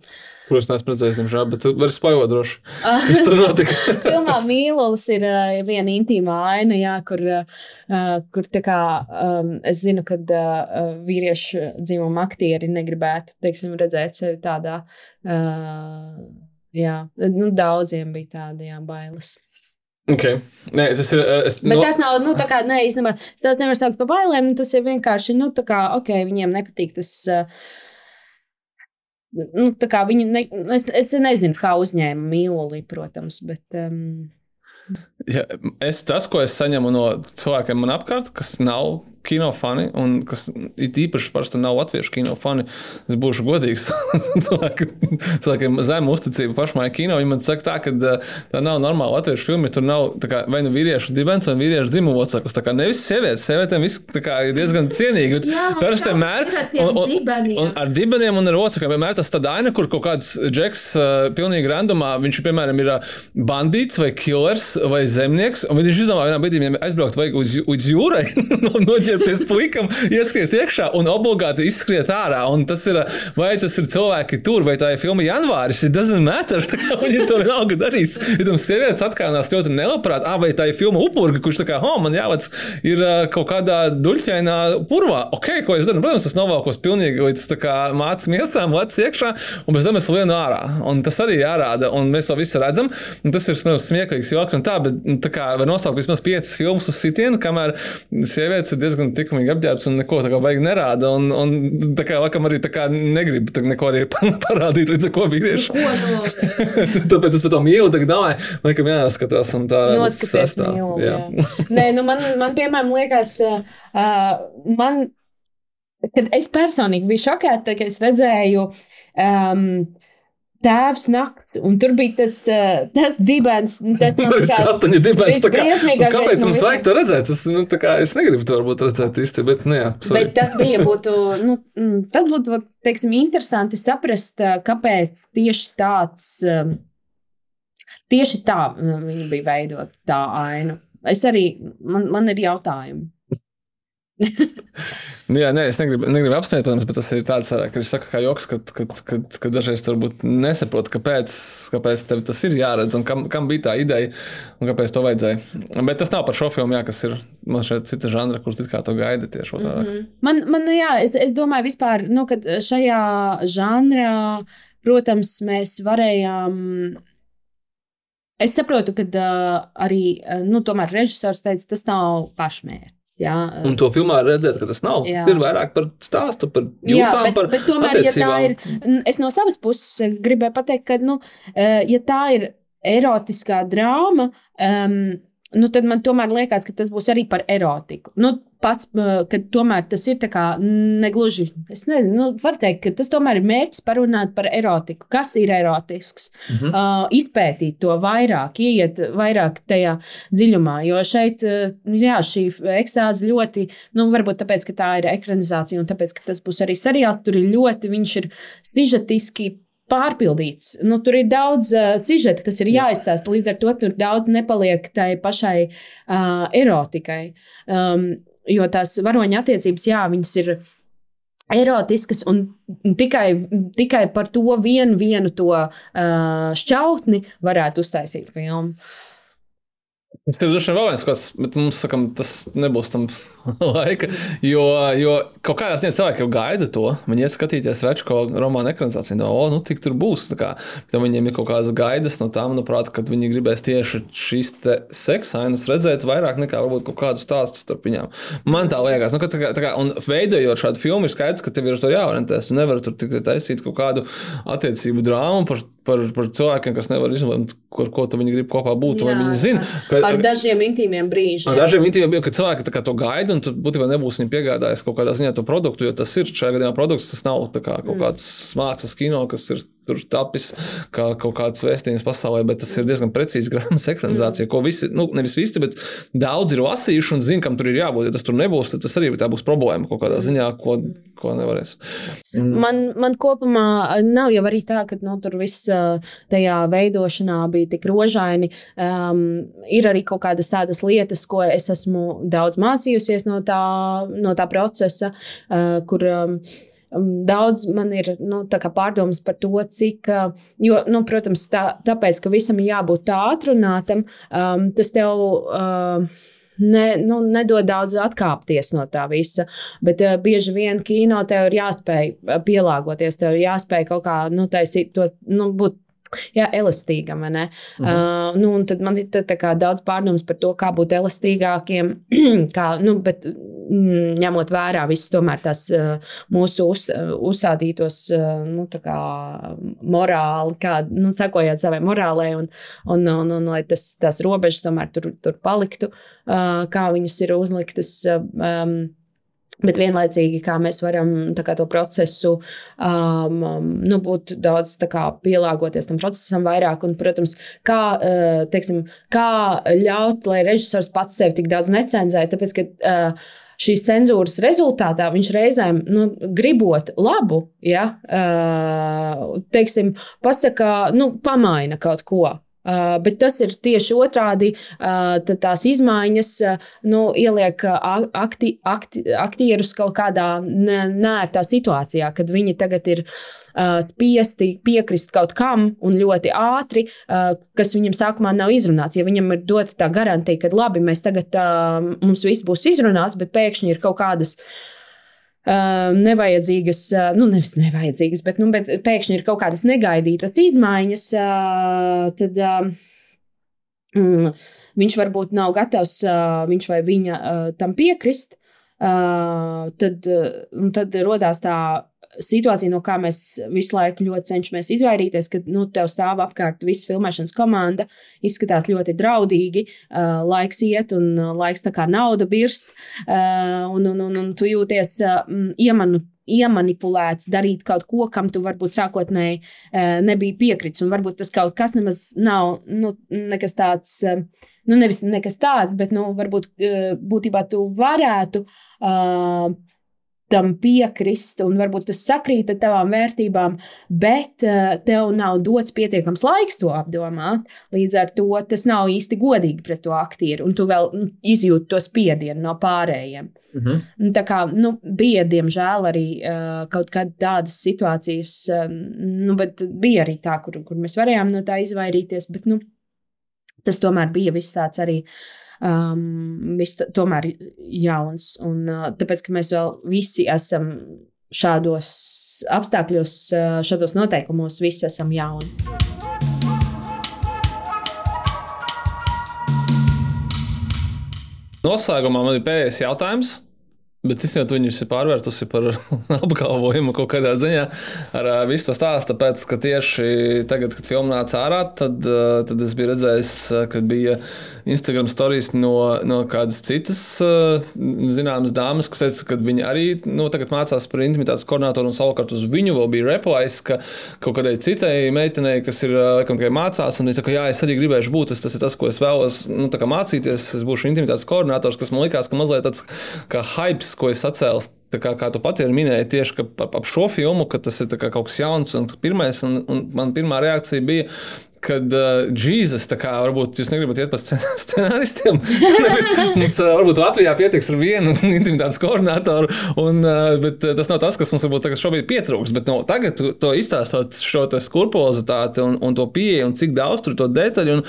[SPEAKER 3] Kurus neesmu redzējis, diemžēl, bet var spēlēt droši. Kas tur notika?
[SPEAKER 4] Filmā Mīlulis ir uh, viena intīmā aina, jā, kur, uh, kur kā, um, es zinu, ka uh, vīriešu dzimuma aktieri negribētu, teiksim, redzēt sevi tādā, uh, jā, nu, daudziem bija tāda, jā, bailes.
[SPEAKER 3] Okay. Nē, tas ir. Es,
[SPEAKER 4] Bet no... tas nav, nu, tā kā, nē, īstenībā, tas nevar saukt par bailēm, tas ir vienkārši, nu, tā kā, ok, viņiem nepatīk tas. Uh, nu, viņi ne, es, es nezinu, kā uzņēma mīloli, protams, bet. Um...
[SPEAKER 3] Ja, es, tas, ko es saņemu no cilvēkiem man apkārt, kas nav kino fani, un kas ir īpaši parasti nav latviešu kino fani, es būšu godīgs. Cilvēki, cilvēkiem zem uzticība pašmai kino. Viņi man saka, tā, ka tā nav normāla latviešu filma. Tur nav kā, vai nu vīriešu dibens vai vīriešu dzimumu kā nevis sievietes, sievietēm viss ir diezgan cienīgi. Parasti vienmēr ar dibeniem un ar locekļiem vienmēr tas tāda aina, kur kaut kāds džeks uh, pilnīgi randomā, viņš piemēram ir bandīts vai killers vai zemnieks, un viņš izdomā vienā brīdī aizbraukt uz, uz jūrai, noķert ieķerties puikam, ieskriet iekšā un obligāti izskriet ārā. Un tas ir, vai tas ir cilvēki tur, vai tā ir filma janvāris, it doesn't matter. Viņi to vienalga darīs. Ja tam sievietes atkānās ļoti nelabprāt, ah, vai tā ir filma upurga, kurš saka, oh, man jāvec ir kaut kādā duļķainā purvā. Ok, ko es daru? Protams, tas novalkos pilnīgi līdz mācības miesām, lec iekšā, un pēc tam es lienu ārā. Un tas arī jārāda, un mēs to visu redzam. Tas ir smieklīgs joks un tā, bet nu, tā kā var nosaukt vismaz piecas filmas uz sitienu, kamēr sievietes ir diezgan diezgan likumīgi apģērbs un neko tādu baigi nerāda. Un, un tā kā laikam arī negribu neko arī parādīt, līdz ar ko vīrieši. Nu, Tāpēc es par to mīlu, tagad domāju, laikam jāskatās un tā
[SPEAKER 4] Noskaties mīlu, jā. jā. Nē, nu man, man piemēram liekas, uh, man, kad es personīgi biju šokēta, ka es redzēju um, Tēvs nakts, un tur bija tas, uh, tas dibens. Tas
[SPEAKER 3] no kā kastaņa dibens. Kā, kāpēc mums vajag to redzēt? Tas, nu, kā es negribu to varbūt redzēt īsti, bet, nu jā.
[SPEAKER 4] Sorry. Bet tas bija, būtu, nu, mm, tas būtu, teiksim, interesanti saprast, kāpēc tieši tāds, tieši tā viņa bija veidot tā ainu. Es arī, man, man ir jautājumi.
[SPEAKER 3] Nu, jā, nē, es negribu, negribu apspriest, protams, bet tas ir tāds ka es saku, kā joks, ka, ka, ka, ka dažreiz turbūt nesaprotu, kāpēc, kāpēc tev tas ir jāredz un kam, kam bija tā ideja un kāpēc to vajadzēja. Bet tas nav par šo filmu, jā, kas ir man šeit cita žanra, kurš it kā to gaida tieši otrādi. Mm -hmm.
[SPEAKER 4] Man, man, jā, es, es domāju, vispār, nu, ka šajā žanrā, protams, mēs varējām. Es saprotu, ka uh, arī nu, režisors teica, tas nav pašmērķis. Jā,
[SPEAKER 3] un to filmā redzēt, ka tas nav. Jā. Tas ir vairāk par stāstu, par jūtām, jā, bet, par
[SPEAKER 4] bet tomēr, ja tā ir, es no savas puses gribēju pateikt, ka, nu, ja tā ir erotiskā drāma, um, nu, tad man tomēr liekas, ka tas būs arī par erotiku. Nu, pats, ka tomēr tas ir negluži. Es nezinu, nu, var teikt, ka tas tomēr ir mērķis parunāt par erotiku. Kas ir erotisks? Mm -hmm. uh, izpētīt to vairāk, ieiet vairāk tajā dziļumā. Jo šeit, jā, šī ekstāze ļoti, nu, varbūt tāpēc, ka tā ir ekranizācija un tāpēc, ka tas būs arī seriāls, tur ir ļoti, viņš ir stižetiski pārpildīts. Nu, tur ir daudz uh, sižeta, kas ir jāizstāsta. Līdz ar to tur daudz nepaliek tai pašai uh, erotikai. Um, jo tās varoņa attiecības, jā, viņas ir erotiskas un tikai, tikai par to vienu, vienu to uh, šķautni varētu uztaisīt filmu.
[SPEAKER 3] Tas ir droši vien vēl viens kaut kas, bet mums sakam, tas nebūs tam laika. Jo, jo kaut kādā ziņā cilvēki jau gaida to. Viņi iet skatīties Rečko romānu ekranizāciju, no, oh, nu tik tur būs. Kā, viņiem ir kaut kādas gaidas no tām, manuprāt, kad viņi gribēs tieši šīs seksainas redzēt vairāk nekā varbūt kaut kādu stāstu starp viņām. Man tā liekas, nu, ka tā kā, tā kā, un veidojot šādu filmu, ir skaidrs, ka tev ir to jāorientēs. Tu nevari tur tikai taisīt kaut kādu attiecību drāmu par, par, par cilvēkiem, kas nevar izlemt, kur ko viņi grib kopā būt. Jā, viņi zina,
[SPEAKER 4] ka ar dažiem intīmiem brīžiem.
[SPEAKER 3] Ar dažiem intīmiem brīžiem, kad cilvēki to gaida, un tu būtībā nebūs viņiem piegādājis kaut kādā ziņā to produktu, jo tas ir šajā gadījumā produkts, tas nav kā kaut mm. kāds mākslas kino, kas ir tur tapis kā kaut kāds vēstījums pasaulē, bet tas ir diezgan precīzi grāmatas ekranizācija, mm. ko visi, nu, nevis visi, bet daudzi ir lasījuši un zina, kam tur ir jābūt. Ja tas tur nebūs, tad tas arī būs problēma kaut kādā ziņā, ko, ko nevarēs.
[SPEAKER 4] Mm. Man, man kopumā nav jau arī tā, ka nu, tur viss tajā veidošanā bija tik rožaini. Um, ir arī kaut kādas tādas lietas, ko es esmu daudz mācījusies no tā, no tā procesa, uh, kur. Um, Daudz man ir nu, pārdomas par to, cik, jo, nu, protams, tā, tāpēc, ka visam ir jābūt tā atrunātam, um, tas tev. Uh, ne, nu, nedod daudz atkāpties no tā visa. Bet uh, bieži vien kino tev ir jāspēj pielāgoties, tev ir jāspēj kaut kā nu, taisīt to, nu, būt Jā, elastīgam. Mhm. Uh, nu, tad man ir tā, tā daudz pārdomas par to, kā būt elastīgākiem. kā, nu, bet, mm, ņemot vērā visus tomēr tās uh, mūsu uz, uzstādītos uh, nu, kā, morāli, kā nu, sekojot savai morālei, un, un, un, un lai tas, tās robežas tomēr tur, tur paliktu, uh, kā viņas ir uzliktas. Um, Bet vienlaicīgi, kā mēs varam kā, to procesu, um, um, nu, būt daudz kā, pielāgoties tam procesam vairāk, un, protams, kā, uh, teiksim, kā ļaut, lai režisors pats sevi tik daudz necenzē. Tāpēc, ka, uh, Šīs cenzūras rezultātā viņš reizēm, nu, gribot labu, ja, uh, teiksim, pasaka, nu, pamaina kaut ko. Uh, bet tas ir tieši otrādi. Uh, tās izmaiņas uh, nu, ieliek akti, akti, aktierus kaut kādā nērtā situācijā, kad viņi tagad ir spiesti piekrist kaut kam un ļoti ātri, kas viņam sākumā nav izrunāts. Ja viņam ir dota tā garantija, ka labi, mēs tagad mums viss būs izrunāts, bet pēkšņi ir kaut kādas Uh, nevajadzīgas, uh, nu, nevis nevajadzīgas, bet, nu, bet pēkšņi ir kaut kādas negaidītas izmaiņas, uh, tad mm, viņš varbūt nav gatavs, viņš vai viņa tam piekrist. Tad, tad radās tā situācija, no kā mēs visu laiku ļoti cenšamies izvairīties, kad nu, tev stāv apkārt visa filmēšanas komanda, izskatās ļoti draudīgi, uh, laiks iet un uh, laiks tā kā nauda birst, uh, un, un, un, un tu jūties uh, iemanu iemanipulēts, darīt kaut ko, kam tu varbūt sākotnēji uh, nebija piekritis. Un varbūt tas kaut kas nemaz nav nu, nekas tāds, uh, nu, nevis nekas tāds, bet nu, varbūt uh, būtībā tu varētu. Uh, tam piekrist, un varbūt tas sakrīt ar tavām vērtībām, bet uh, tev nav dots pietiekams laiks to apdomāt. Līdz ar to tas nav īsti godīgi pret to aktieru, un tu vēl nu, izjūti to spiedienu no pārējiem. Uh mhm. -huh. Tā kā nu, bija, diemžēl, arī uh, kaut kādas situācijas, uh, nu, bet bija arī tā, kur, kur mēs varējām no tā izvairīties, bet nu, tas tomēr bija viss tāds arī. Uh, um, viss tomēr jauns. Un, uh, tāpēc, ka mēs vēl visi esam šādos apstākļos, uh, šādos noteikumos, visi esam jauni.
[SPEAKER 3] Noslēgumā man ir pēdējais jautājums. Bet es jau viņus pārvērtusi par apgalvojumu kaut kādā ziņā ar visu to stāstu. Tāpēc, ka tieši tagad, kad filma nāca ārā, tad, tad es biju redzējis, ka bija Instagram stāstījis no, no kādas citas zināmas dāmas, kas teica, ka viņi arī nu, mācās par intimitātes koordinatoru, un savukārt uz viņu vēl bija replais, ka kaut kādai citai meitenei, kas ir laikam, mācās, un viņa saka, jā, es arī gribēšu būt, tas, tas ir tas, ko es vēlos nu, mācīties. Es būšu intimitātes koordinators, kas man likās, ka mazliet tāds kā hype ko es atcēlu. Kā, kā tu pati minēji, tieši ap, ap šo filmu, ka tas ir kaut kas jauns un pirmais. Un, un man pirmā reakcija bija, kad uh, Jēzus, kā varbūt jūs negribat iet pa scen- scenāristiem, nevis mums uh, varbūt Latvijā pietiks ar vienu intimitātes koordinātoru, un, uh, bet uh, tas nav tas, kas mums varbūt tagad šobrīd pietrūks. Bet no, tagad tu, to izstāstot šo te skrupulozitāti un, un to pieeju, un cik daudz tur to detaļu, un,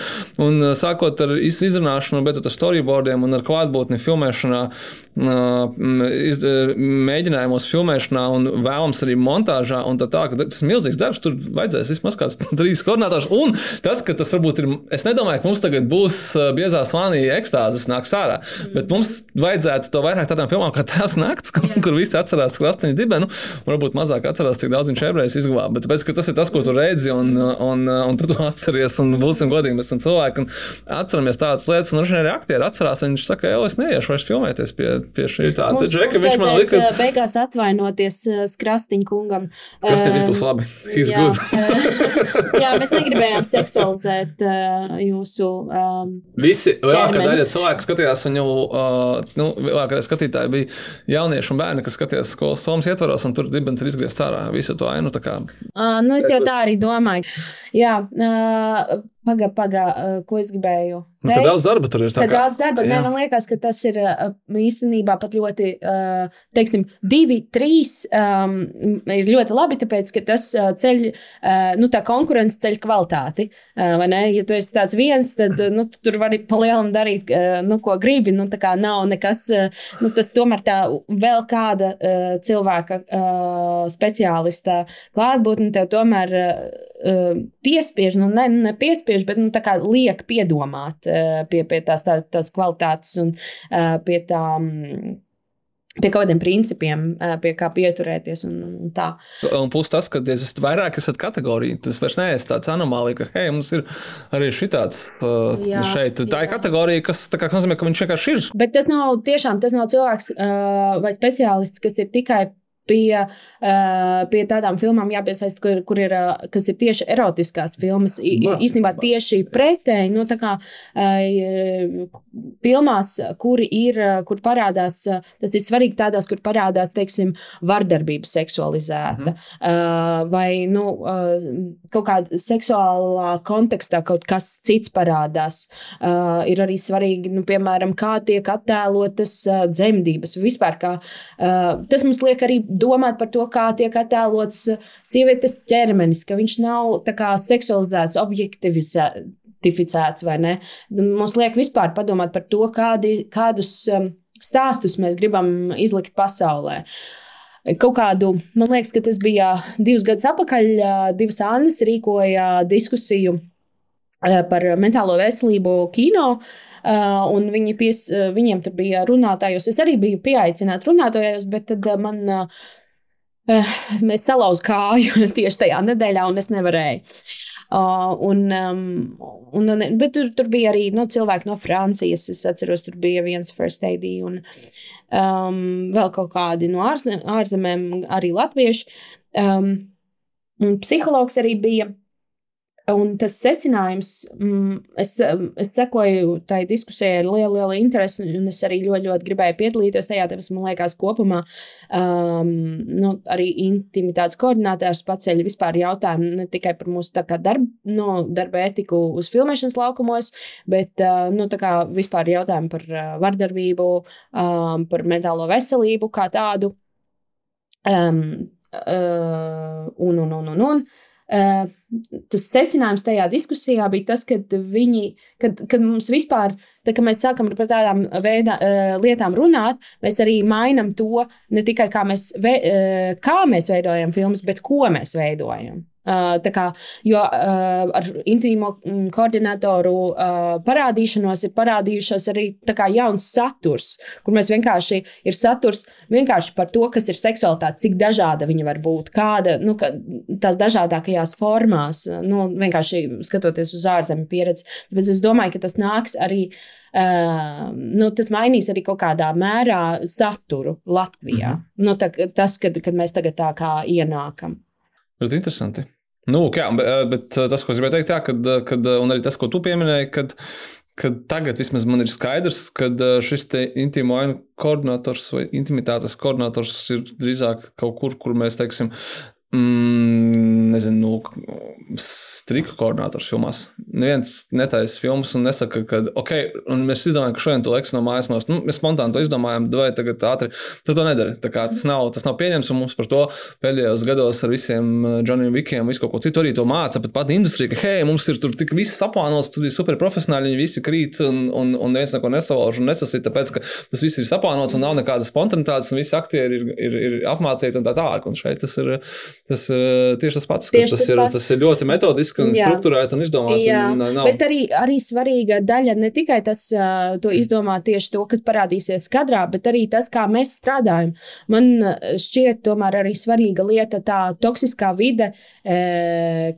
[SPEAKER 3] un uh, sākot ar iz- izrunāšanu, bet ar storyboardiem un ar klātbūtni filmēšanā, uh, iz, uh, mēģinājumos filmēšanā un vēlams arī montāžā, un tā tā, ka tas ir milzīgs darbs, tur vajadzēs vismaz kāds trīs koordinātors. Un tas, ka tas varbūt ir, es nedomāju, ka mums tagad būs uh, biezā slānī ekstāzes nāks ārā, mm. bet mums vajadzētu to vairāk tādām filmām kā tās nakts, kur, kur visi atcerās krastiņu dibenu, varbūt mazāk atcerās, cik daudz viņš ebrejs izglāba. Bet tāpēc, ka tas ir tas, ko tu redzi, un, un, un tu to atceries, un būsim godīgi, mēs esam cilvēki, un atceramies tādas lietas, un arī aktieri atcerās, un viņš saka, jau es neiešu vairs filmēties pie, pie šī tā.
[SPEAKER 4] Mums,
[SPEAKER 3] Džeka,
[SPEAKER 4] mums
[SPEAKER 3] viņš man lika,
[SPEAKER 4] ā, beigās atvainoties Skrastiņa kungam.
[SPEAKER 3] kas tev būs labi. He's
[SPEAKER 4] jā,
[SPEAKER 3] good.
[SPEAKER 4] jā, mēs negribējām seksualizēt ā, jūsu. Um,
[SPEAKER 3] Visi lielākā daļa cilvēku skatījās viņu, uh, nu, lielākā daļa skatītāji bija jaunieši un bērni, kas skatījās skolas somas ietvaros, un tur dibens ir izgriezts ārā visu to ainu.
[SPEAKER 4] Uh, nu, es jau tā arī domāju. Jā, uh, pagaidi, pagaidi, uh, ko es gribēju.
[SPEAKER 3] Nu, ka daudz darba tur ir. kā-
[SPEAKER 4] daudz darba. Nē, man liekas, ka tas ir uh, īstenībā pat ļoti, uh, teiksim, divi, trīs um, ir ļoti labi, tāpēc, ka tas ceļ, nu, tā konkurence ceļ kvalitāti. Vai ne? ja tu esi tāds viens, tad nu, tu tur vari palielam darīt, nu, ko gribi. Nu, tā kā nav nekas, nu, tas tomēr tā vēl kāda cilvēka speciālista klātbūtne tev tomēr uh, piespiež, nu, ne, ne piespiež, bet nu, tā kā liek piedomāt uh, pie, pie tās, tās, tās kvalitātes un uh, pie tām. Pie kaut kādiem principiem, uh, pie kā pieturēties. Un, un tā.
[SPEAKER 3] Un plus tas, ka jūs vairāk esat kategorija, tas vairs neesat tāds anomālija, ka hei, mums ir arī šitāds uh,
[SPEAKER 4] Jā,
[SPEAKER 3] šeit. Tā ir
[SPEAKER 4] jā.
[SPEAKER 3] kategorija, kas tā kā nozīmē, ka viņš vienkārši ir.
[SPEAKER 4] Bet tas nav tiešām tas nav cilvēks uh, vai speciālists, kas ir tikai pie, uh, pie tādām filmām jāpiesaista, kur, kur ir, uh, kas ir tieši erotiskās filmas.
[SPEAKER 3] Ba.
[SPEAKER 4] tieši pretēji, nu, tā kā uh, filmās, kur ir, kur parādās, tas ir svarīgi tādās, kur parādās, teiksim, vardarbība seksualizēta.
[SPEAKER 3] Mhm.
[SPEAKER 4] Vai, nu, kaut kādā seksuālā kontekstā kaut kas cits parādās. Ir arī svarīgi, nu, piemēram, kā tiek attēlotas dzemdības. Vispār, kā, tas mums liek arī domāt par to, kā tiek attēlots uh, sievietes ķermenis, ka viņš nav kā seksualizēts, objektificēts vai ne. Mums liek vispār padomāt par to, kādi, kādus um, stāstus mēs gribam izlikt pasaulē. Kaut kādu, man liekas, ka tas bija divus gadus atpakaļ. ā, Divas Annas rīkoja diskusiju par mentālo veselību kino. Uh, un viņi pies, uh, viņiem tur bija runātājos. Es arī biju pieaicināta runātājos, bet tad uh, man mēs salauzu kāju tieši tajā nedēļā, un es nevarēju. Uh, un, um, un, bet tur, tur bija arī nu, cilvēki no Francijas. Es atceros, tur bija viens first aid un um, vēl kaut kādi no ārzem, ārzemēm, arī latvieši. Um, psihologs arī bija. Un tas secinājums, mm, es, es sekoju tai diskusijai ar lielu, lielu interesi, un es arī ļoti, ļoti gribēju piedalīties tajā. Tāpēc man liekas, kopumā um, nu, arī intimitātes koordinātājs paceļ vispār jautājumu ne tikai par mūsu kā darb, no, darba etiku uz filmēšanas laukumos, bet uh, nu, kā vispār jautājumu par uh, vardarbību, um, par mentālo veselību kā tādu. Um, uh, un, un, un, un, un. Uh, tas secinājums tajā diskusijā bija tas, ka viņi, kad, kad mums vispār, tā, kad mēs sākam par tādām veidā, lietām runāt, mēs arī mainām to ne tikai kā mēs, kā mēs veidojam filmas, bet ko mēs veidojam. Tā kā, jo ar intīmo mm, koordinatoru parādīšanos ir parādījušās arī kā jauns saturs, kur mēs vienkārši ir saturs vienkārši par to, kas ir seksualitāte, cik dažāda viņa var būt, kāda nu, tās dažādākajās formās, nu, vienkārši skatoties uz ārzemju pieredzi. Tāpēc es domāju, ka tas nāks arī. Uh, nu, tas mainīs arī kaut kādā mērā saturu Latvijā. Mm -hmm. nu, tā, tas, kad, kad mēs tagad tā kā ienākam.
[SPEAKER 3] Ļoti interesanti. Nu, jā, bet, bet tas, ko es gribēju teikt, jā, kad, kad, un arī tas, ko tu pieminēji, kad, kad tagad vismaz man ir skaidrs, ka šis intīmo ainu koordinators vai intimitātes koordinators ir drīzāk kaut kur, kur mēs teiksim. Mm, nezinu, nu, striku koordinators filmās. Neviens netaisa filmas un nesaka, ka, ok, un mēs izdomājam, ka šodien tu liekas no mājas nost. Nu, mēs spontāni to izdomājam, vai tagad ātri. Tu to nedari. Tas nav, tas nav pieņems, un mums par to pēdējos gados ar visiem Džoniem Vikiem, visu kaut ko citu arī to māca. Pat pati industrija, ka, hei, mums ir tur tik viss saplānots, tur ir super profesionāli, viņi visi krīt, un, un, un neviens neko nesalauž un nesasīt, tāpēc, ka tas viss ir saplānots un nav nekādas spontanitātes, un visi aktieri ir, ir, ir apmācīti un tā tālāk. Un šeit tas ir, tas ir tieši tas pats. Tieši tas, tas, ir, pats. tas ir ļoti metodiski un strukturēti un izdomāti. Jā, un nav...
[SPEAKER 4] bet arī, arī svarīga daļa ne tikai tas, to izdomāt tieši to, kad parādīsies kadrā, bet arī tas, kā mēs strādājam. Man šķiet, tomēr arī svarīga lieta tā toksiskā vide,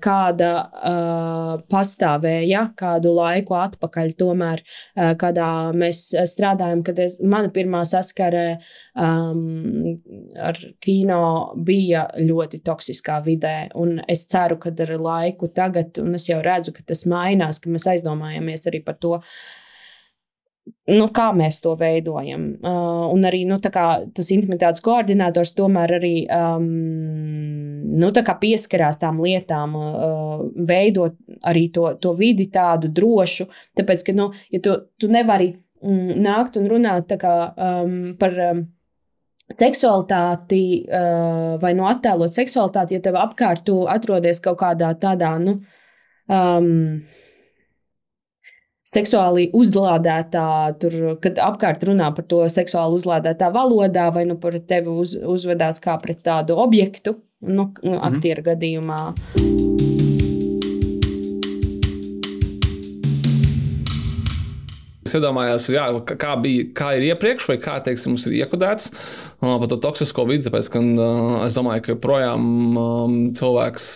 [SPEAKER 4] kāda pastāvēja kādu laiku atpakaļ, tomēr, kādā mēs strādājam, kad es, mana pirmā saskare um, ar kino bija ļoti toksiskā vidē. Un es ceru, ka ar laiku tagad, un es jau redzu, ka tas mainās, ka mēs aizdomājamies arī par to. Nu, kā mēs to veidojam. Uh, un arī nu, tas intimitātes koordinators tomēr arī um, nu, pieskarās tām lietām, uh, veidot arī to, to vidi tādu drošu. Tāpēc, ka, nu, ja tu, tu nevari mm, nākt un runāt kā, um, par. Um, seksualitāti uh, vai no attēlot seksualitāti, ja tev apkārt tu atrodies kaut kādā tādā, nu, um, seksuāli uzlādētā, tur, kad apkārt runā par to seksuāli uzlādētā valodā, vai nu par tevi uz, uzvedās kā pret tādu objektu, nu, nu mhm. aktieru mm. gadījumā.
[SPEAKER 3] Es iedomājos, jā, kā, bija, kā ir iepriekš, vai kā teiksim, mums ir iekodēts par to toksisko vidi. Tāpēc, ka, es domāju, ka projām um, cilvēks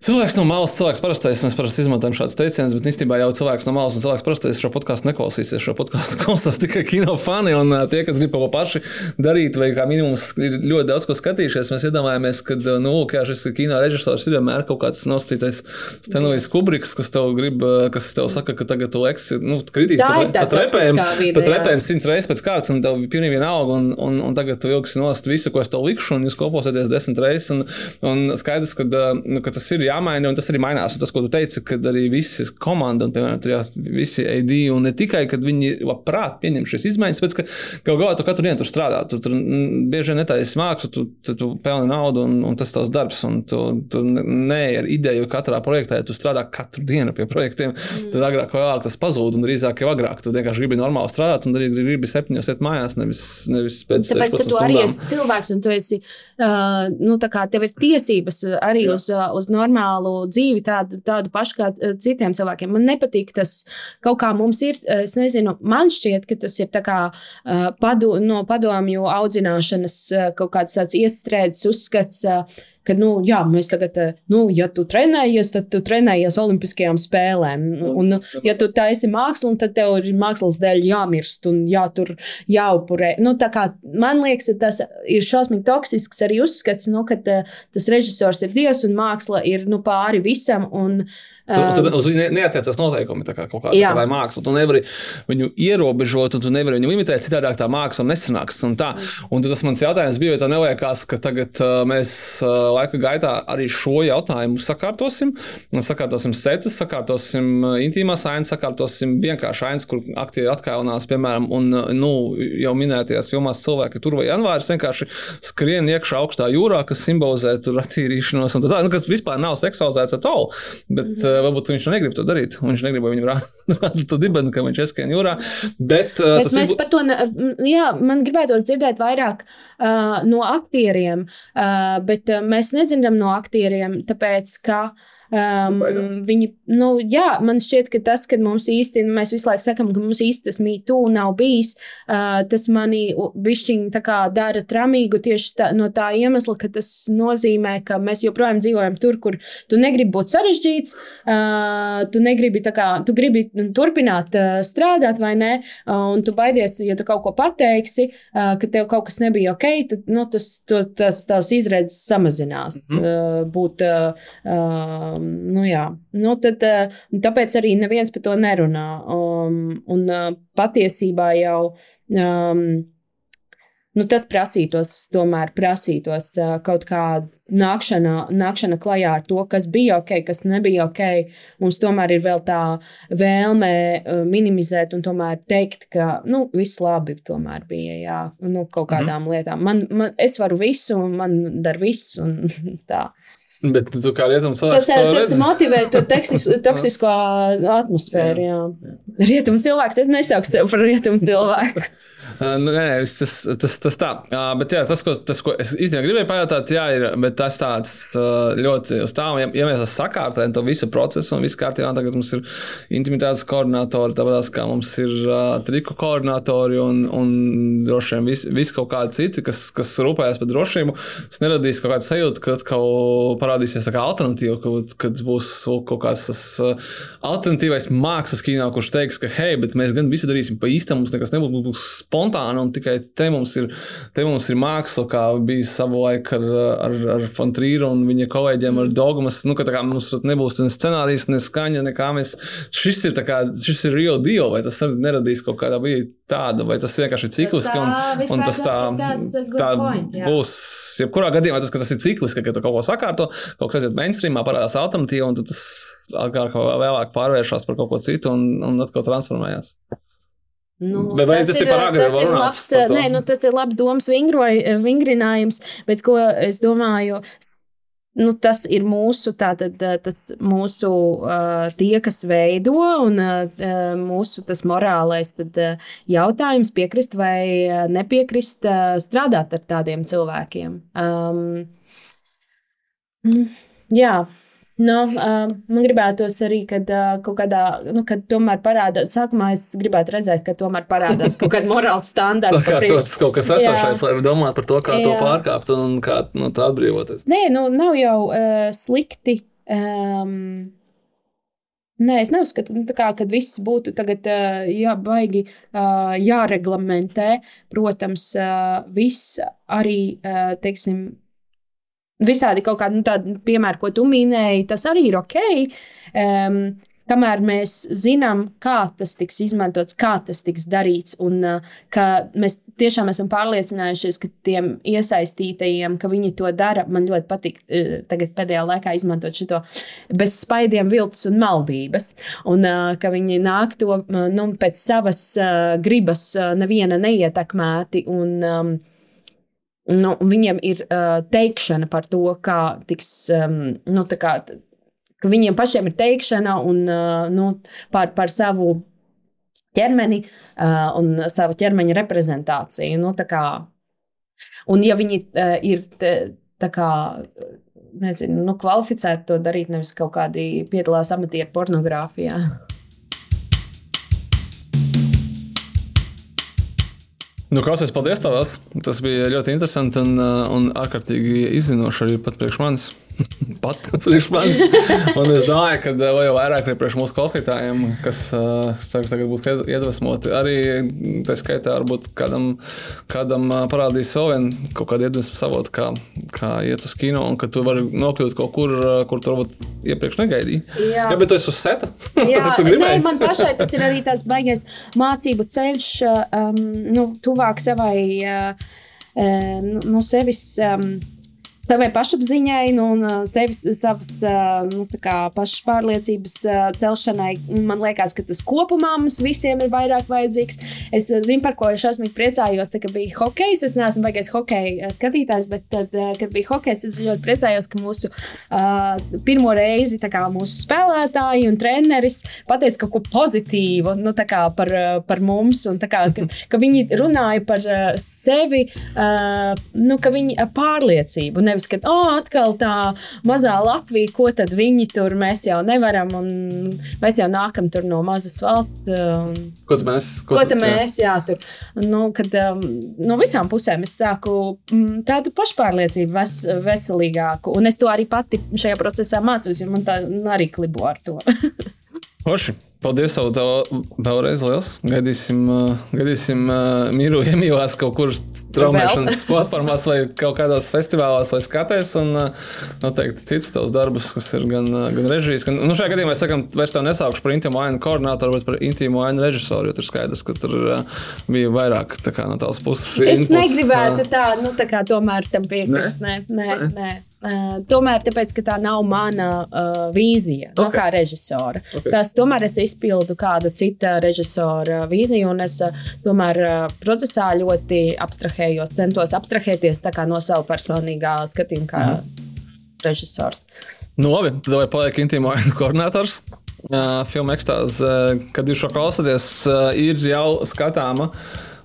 [SPEAKER 3] Cilvēks no malas, cilvēks parastais, mēs parasti izmantojam šādus teicienus, bet īstenībā jau cilvēks no malas un cilvēks parastais šo podkāstu neklausīsies. Šo podkāstu klausās tikai kino fani un tie, kas grib kaut ko paši darīt, vai kā minimums ir ļoti daudz ko skatījušies. Mēs iedomājamies, ka nu, kā šis kino režisors ir vienmēr kaut kāds nosacītais Stanlijs Kubriks, kas tev grib, kas tev saka, ka tagad tu leks, nu, kritīs pat, pat repēm, pat repēm simts reizes pēc kārtas, un tev pilnīgi vienalga, un, un, un tagad tu vilksi nost visu, ko es tev likšu, un jūs koposieties desmit reizes, un, un skaidrs, ka, nu, ka tas ir jāmaina, un tas arī mainās. Un tas, ko tu teici, kad arī visi komanda, un, piemēram, tur jā, visi AD, un ne tikai, kad viņi labprāt pieņem šīs izmaiņas, bet, ka gal galā tu katru dienu tur strādā. Tu tur bieži vien netaisi mākslu, tu, tu, tu pelni naudu, un, un tas tavs darbs. Un tu, tu nē, ar ideju katrā projektā, ja tu strādā katru dienu pie projektiem, mm. tad agrāk vai vēlāk tas pazūd, un drīzāk jau agrāk. Tu vienkārši gribi normāli strādāt, un arī gribi septiņos iet mājās, nevis, nevis pēc tam.
[SPEAKER 4] Tāpēc, ka tu
[SPEAKER 3] stundām.
[SPEAKER 4] arī esi cilvēks, un tu esi, uh, nu, tā kā tev ir tiesības arī uz, uz normālu dzīvi tādu, tādu pašu kā eh, citiem cilvēkiem. Man nepatīk tas kaut kā mums ir. Eh, es nezinu, man šķiet, ka tas ir kā, uh, padu, no padomju audzināšanas kaut kāds tāds iestrēdzis uzskats. Uh, ka, nu, jā, mēs tagad, nu, ja tu trenējies, tad tu trenējies Olimpiskajām spēlēm. Un, ja tu taisi mākslu, tad tev ir mākslas dēļ jāmirst un jātur, jāupurē. Nu, kā, man liekas, tas ir šausmīgi toksisks arī uzskats, nu, ka tas režisors ir dievs un māksla ir nu, pāri visam. Un,
[SPEAKER 3] Tu, tu, uz viņu neatiecas noteikumi, kā kaut kāda kā māksla. Tu nevari viņu ierobežot, un tu nevari viņu limitēt. Citādi tā māksla nesanāks. Un, tā. un tas mans jautājums bija, vai tev neliekas, ka tagad uh, mēs uh, laika gaitā arī šo jautājumu sakārtosim. Sakārtosim setas, sakārtosim uh, intīmās ainas, sakārtosim vienkārši ainas, kur aktieri atkāpjas, piemēram, un nu, jau minētajās filmās cilvēki tur vai janvāris vienkārši skrien iekšā augstā jūrā, kas simbolizē attīrīšanos. Tā, nu, kas vispār nav seksualizēts at all. Bet, mm -hmm varbūt viņš negrib to darīt. Viņš negrib, lai viņam rāda to dibenu, ka viņš ieskrien jūrā. Bet, uh,
[SPEAKER 4] bet mēs ir... par to, ne, jā, man gribētu dzirdēt vairāk uh, no aktieriem, uh, bet uh, mēs nedzirdam no aktieriem, tāpēc, ka uh, Um, viņi, nu, jā, man šķiet, ka tas, ka mums īsti, mēs visu laiku sakām, ka mums īsti tas mītū nav bijis, uh, tas mani bišķiņi tā kā dara tramīgu tieši tā, no tā iemesla, ka tas nozīmē, ka mēs joprojām dzīvojam tur, kur tu negribi būt sarežģīts, uh, tu negribi tā kā, tu gribi turpināt uh, strādāt vai ne, uh, un tu baidies, ja tu kaut ko pateiksi, uh, ka tev kaut kas nebija ok, tad, nu, tas, to, tas tavs izredzes samazinās. Mm -hmm. uh, būt, uh, uh, nu, jā. nu, tad, uh, tāpēc arī neviens par to nerunā. Um, un uh, patiesībā jau. Um, nu, tas prasītos, tomēr prasītos uh, kaut kāda nākšana, nākšana klajā ar to, kas bija ok, kas nebija ok. Mums tomēr ir vēl tā vēlme minimizēt un tomēr teikt, ka nu, viss labi tomēr bija jā, nu, kaut
[SPEAKER 3] Mhm.
[SPEAKER 4] kādām mm lietām. Man, man, es varu visu, un man dar viss. Un, tā.
[SPEAKER 3] Bet tu kā rietumu cilvēks,
[SPEAKER 4] Tas, tas motivē to teksis- toksisko atmosfēru. Jā. Rietumu cilvēks, es nesauktu sevi par rietumu cilvēku.
[SPEAKER 3] Nu, nē, nē, viss tas, tas, tas tā. Uh, bet jā, tas, ko, tas, ko es īstenībā gribēju pajautāt, jā, ir bet tas tāds uh, ļoti uz tām, ja, ja mēs sakārtojam to visu procesu un viss kārtībā, tagad mums ir intimitātes koordinatori, tāpat kā mums ir uh, triku koordinatori un, un droši vien visi vis kaut kādi citi, kas, kas rūpējas par drošību. Tas neradīs kaut kādu sajūtu, ka atkal parādīsies tā kā alternatīva, kad, kad būs kaut kāds tas uh, alternatīvais mākslas kino, kurš teiks, ka hei, bet mēs gan visu darīsim pa īstam, mums nekas nebūs, būs spontāni, un tikai te mums ir, te mums ir māksla, kā bija savulaik ar, ar, ar Fontrīru un viņa kolēģiem ar dogmas. Nu, ka kā mums pat nebūs ne scenārijs, ne skaņa, nekā mēs. Šis ir, kā, šis ir real deal, vai tas neradīs kaut kādā brīdī tādu, vai tas vienkārši ir cikliski, un, un tas tā,
[SPEAKER 4] good
[SPEAKER 3] tā
[SPEAKER 4] point, jā.
[SPEAKER 3] būs. Jebkurā gadījumā tas, tas ir cikliski, ka tu kaut ko sakārto, kaut kas aiziet mainstreamā, parādās alternatīva, un tas vai vēlāk pārvēršas par kaut ko citu un, un atkal transformējās.
[SPEAKER 4] Nu,
[SPEAKER 3] Bet vai tas ir par agru
[SPEAKER 4] tas ir labs, nē, nu, tas ir labs domas vingroj, vingrinājums, bet ko es domāju, nu, tas ir mūsu, tātad, tas mūsu tie, kas veido, un mūsu tas morālais tad, jautājums piekrist vai nepiekrist strādāt ar tādiem cilvēkiem. Um, jā. Nu, uh, man gribētos arī, kad uh, kaut kādā, nu, kad tomēr parādās, sākumā es gribētu redzēt, ka tomēr parādās kaut kāda morāla standarta.
[SPEAKER 3] Tā kā tas kaut kas esošais, lai domātu par to, kā Jā. to pārkāpt un kā no tā atbrīvoties.
[SPEAKER 4] Nē, nu, nav jau uh, slikti. Um, nē, es neuzskatu, nu, kā, ka viss būtu tagad jā, baigi jāreglamentē. Protams, viss arī, teiksim, visādi kaut kādi nu, tādi piemēri, ko tu minēji, tas arī ir ok. Um, kamēr mēs zinām, kā tas tiks izmantots, kā tas tiks darīts, un uh, ka mēs tiešām esam pārliecinājušies, ka tiem iesaistītajiem, ka viņi to dara, man ļoti patīk uh, tagad pēdējā laikā izmantot šo bez spaidiem, viltus un maldības, un uh, ka viņi nāk to nu, pēc savas gribas, neviena neietekmēti. Un, um, Nu, viņiem ir uh, teikšana par to, kā tiks. Um, nu, tā kā, ka viņiem pašiem ir teikšana un, uh, nu, par, par savu ķermeni uh, un savu ķermeņa reprezentāciju. Nu, kā, un, ja viņi uh, ir te, kā. Nezinu, nu, kvalificēti to darīt, nevis kaut kādi piedalās amatieru pornogrāfijā.
[SPEAKER 3] Nu, Klausies, paldies tev! Tas bija ļoti interesanti un, uh, un ārkārtīgi izzinoši arī pat priekš manis. pat priekš manis. Un es domāju, ka vēl jau vairāk arī priekš mūsu klausītājiem, kas es ceru, tagad būs ied- iedvesmoti. Arī tā skaitā varbūt kādam, kādam uh, parādīs vēl vienu kaut kādu iedvesmu savotu, kā, kā iet uz kino un ka tu vari nokļūt kaut kur, kur tu varbūt iepriekš negaidīji.
[SPEAKER 4] Jā.
[SPEAKER 3] Jā, bet tu esi uz seta.
[SPEAKER 4] Jā,
[SPEAKER 3] tu
[SPEAKER 4] nē,
[SPEAKER 3] gribēji.
[SPEAKER 4] man pašai tas ir arī tāds baigais mācību ceļš, um, nu, tuvāk savai, uh, uh, nu, nu, sevis. Um, Savai pašapziņai, nu, un sevis, savas nu, pašpārliecības celšanai. Man liekas, ka tas kopumā mums visiem ir vairāk vajadzīgs. Es zinu, par ko es šausmīgi priecājos, tā, kad bija hokejs. Es neesmu baigais hokeja skatītājs, bet tad, kad bija hokejs, es ļoti priecājos, ka mūsu uh, pirmo reizi kā, mūsu spēlētāji un treneris pateica kaut ko pozitīvu nu, kā par, par mums. Un, kā, ka, ka viņi runāja par sevi, uh, nu, ka viņi pārliecību. Nevis, ka oh, atkal tā mazā Latvija, ko tad viņi tur mēs jau nevaram, un mēs jau nākam tur no mazas valsts. Un,
[SPEAKER 3] Ko tu mēs?
[SPEAKER 4] Ko
[SPEAKER 3] tu-
[SPEAKER 4] tad mēs, jā, tur nu, kad, um, no visām pusēm es sāku mm, tādu pašpārliecību, ves, veselīgāku. Un es to arī pati šajā procesā mācos, jo man tā arī klibo ar to.
[SPEAKER 3] Forši. Paldies, tev, tev vēlreiz liels. Gaidīsim, uh, gaidīsim uh, mīru iemīlēs kaut kur traumēšanas platformās vai kaut kādos festivālos vai skatēs. Un uh, noteikti citus tavus darbus, kas ir gan, uh, gan režijas. Gan, nu, šajā gadījumā es sakam, vairs tev nesaukšu par intīmu ainu koordinātoru, bet par intīmu ainu režisoru, jo tur skaidrs, ka tur uh, bija vairāk kā, no tavas puses.
[SPEAKER 4] Es
[SPEAKER 3] inputs,
[SPEAKER 4] negribētu
[SPEAKER 3] uh,
[SPEAKER 4] tā, nu, tā kā tomēr tam piekrist. Nē, nē, nē. Uh, tomēr tāpēc, ka tā nav mana uh, vīzija, okay. no kā režisora.
[SPEAKER 3] Okay.
[SPEAKER 4] Tas tomēr es izpildu kāda cita režisora vīziju, un es uh, tomēr uh, procesā ļoti abstrahējos, centos abstrahēties no sava personīgā skatījuma, kā mm. režisors.
[SPEAKER 3] Nu, labi, tad vai paliek intīmo koordinators? Uh, filma ekstāze, uh, kad jūs šo klausāties, uh, ir jau skatāma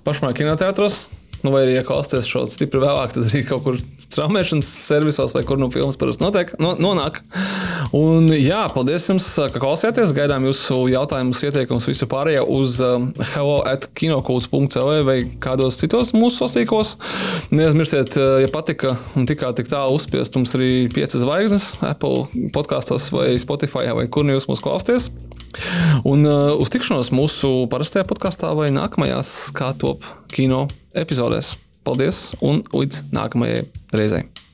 [SPEAKER 3] pašmā kinoteātros. Nu, vai arī, ja klausāties šo stipri vēlāk, tad arī kaut kur straumēšanas servisos vai kur nu filmas parasti notiek, no, nonāk. Un, jā, paldies jums, ka klausījāties. Gaidām jūsu jautājumus, ieteikumus, visu pārējo uz um, hello at kinokūts.cl vai kādos citos mūsu sastīkos. Neaizmirstiet, uh, ja patika un tikā tik tālu uzspiest mums arī piecas zvaigznes Apple podkastos vai Spotify vai kur nu jūs mūs klausāties. Un uh, uz tikšanos mūsu parastajā podkāstā vai nākamajās kā top kino epizodēs. Paldies un līdz nākamajai reizei!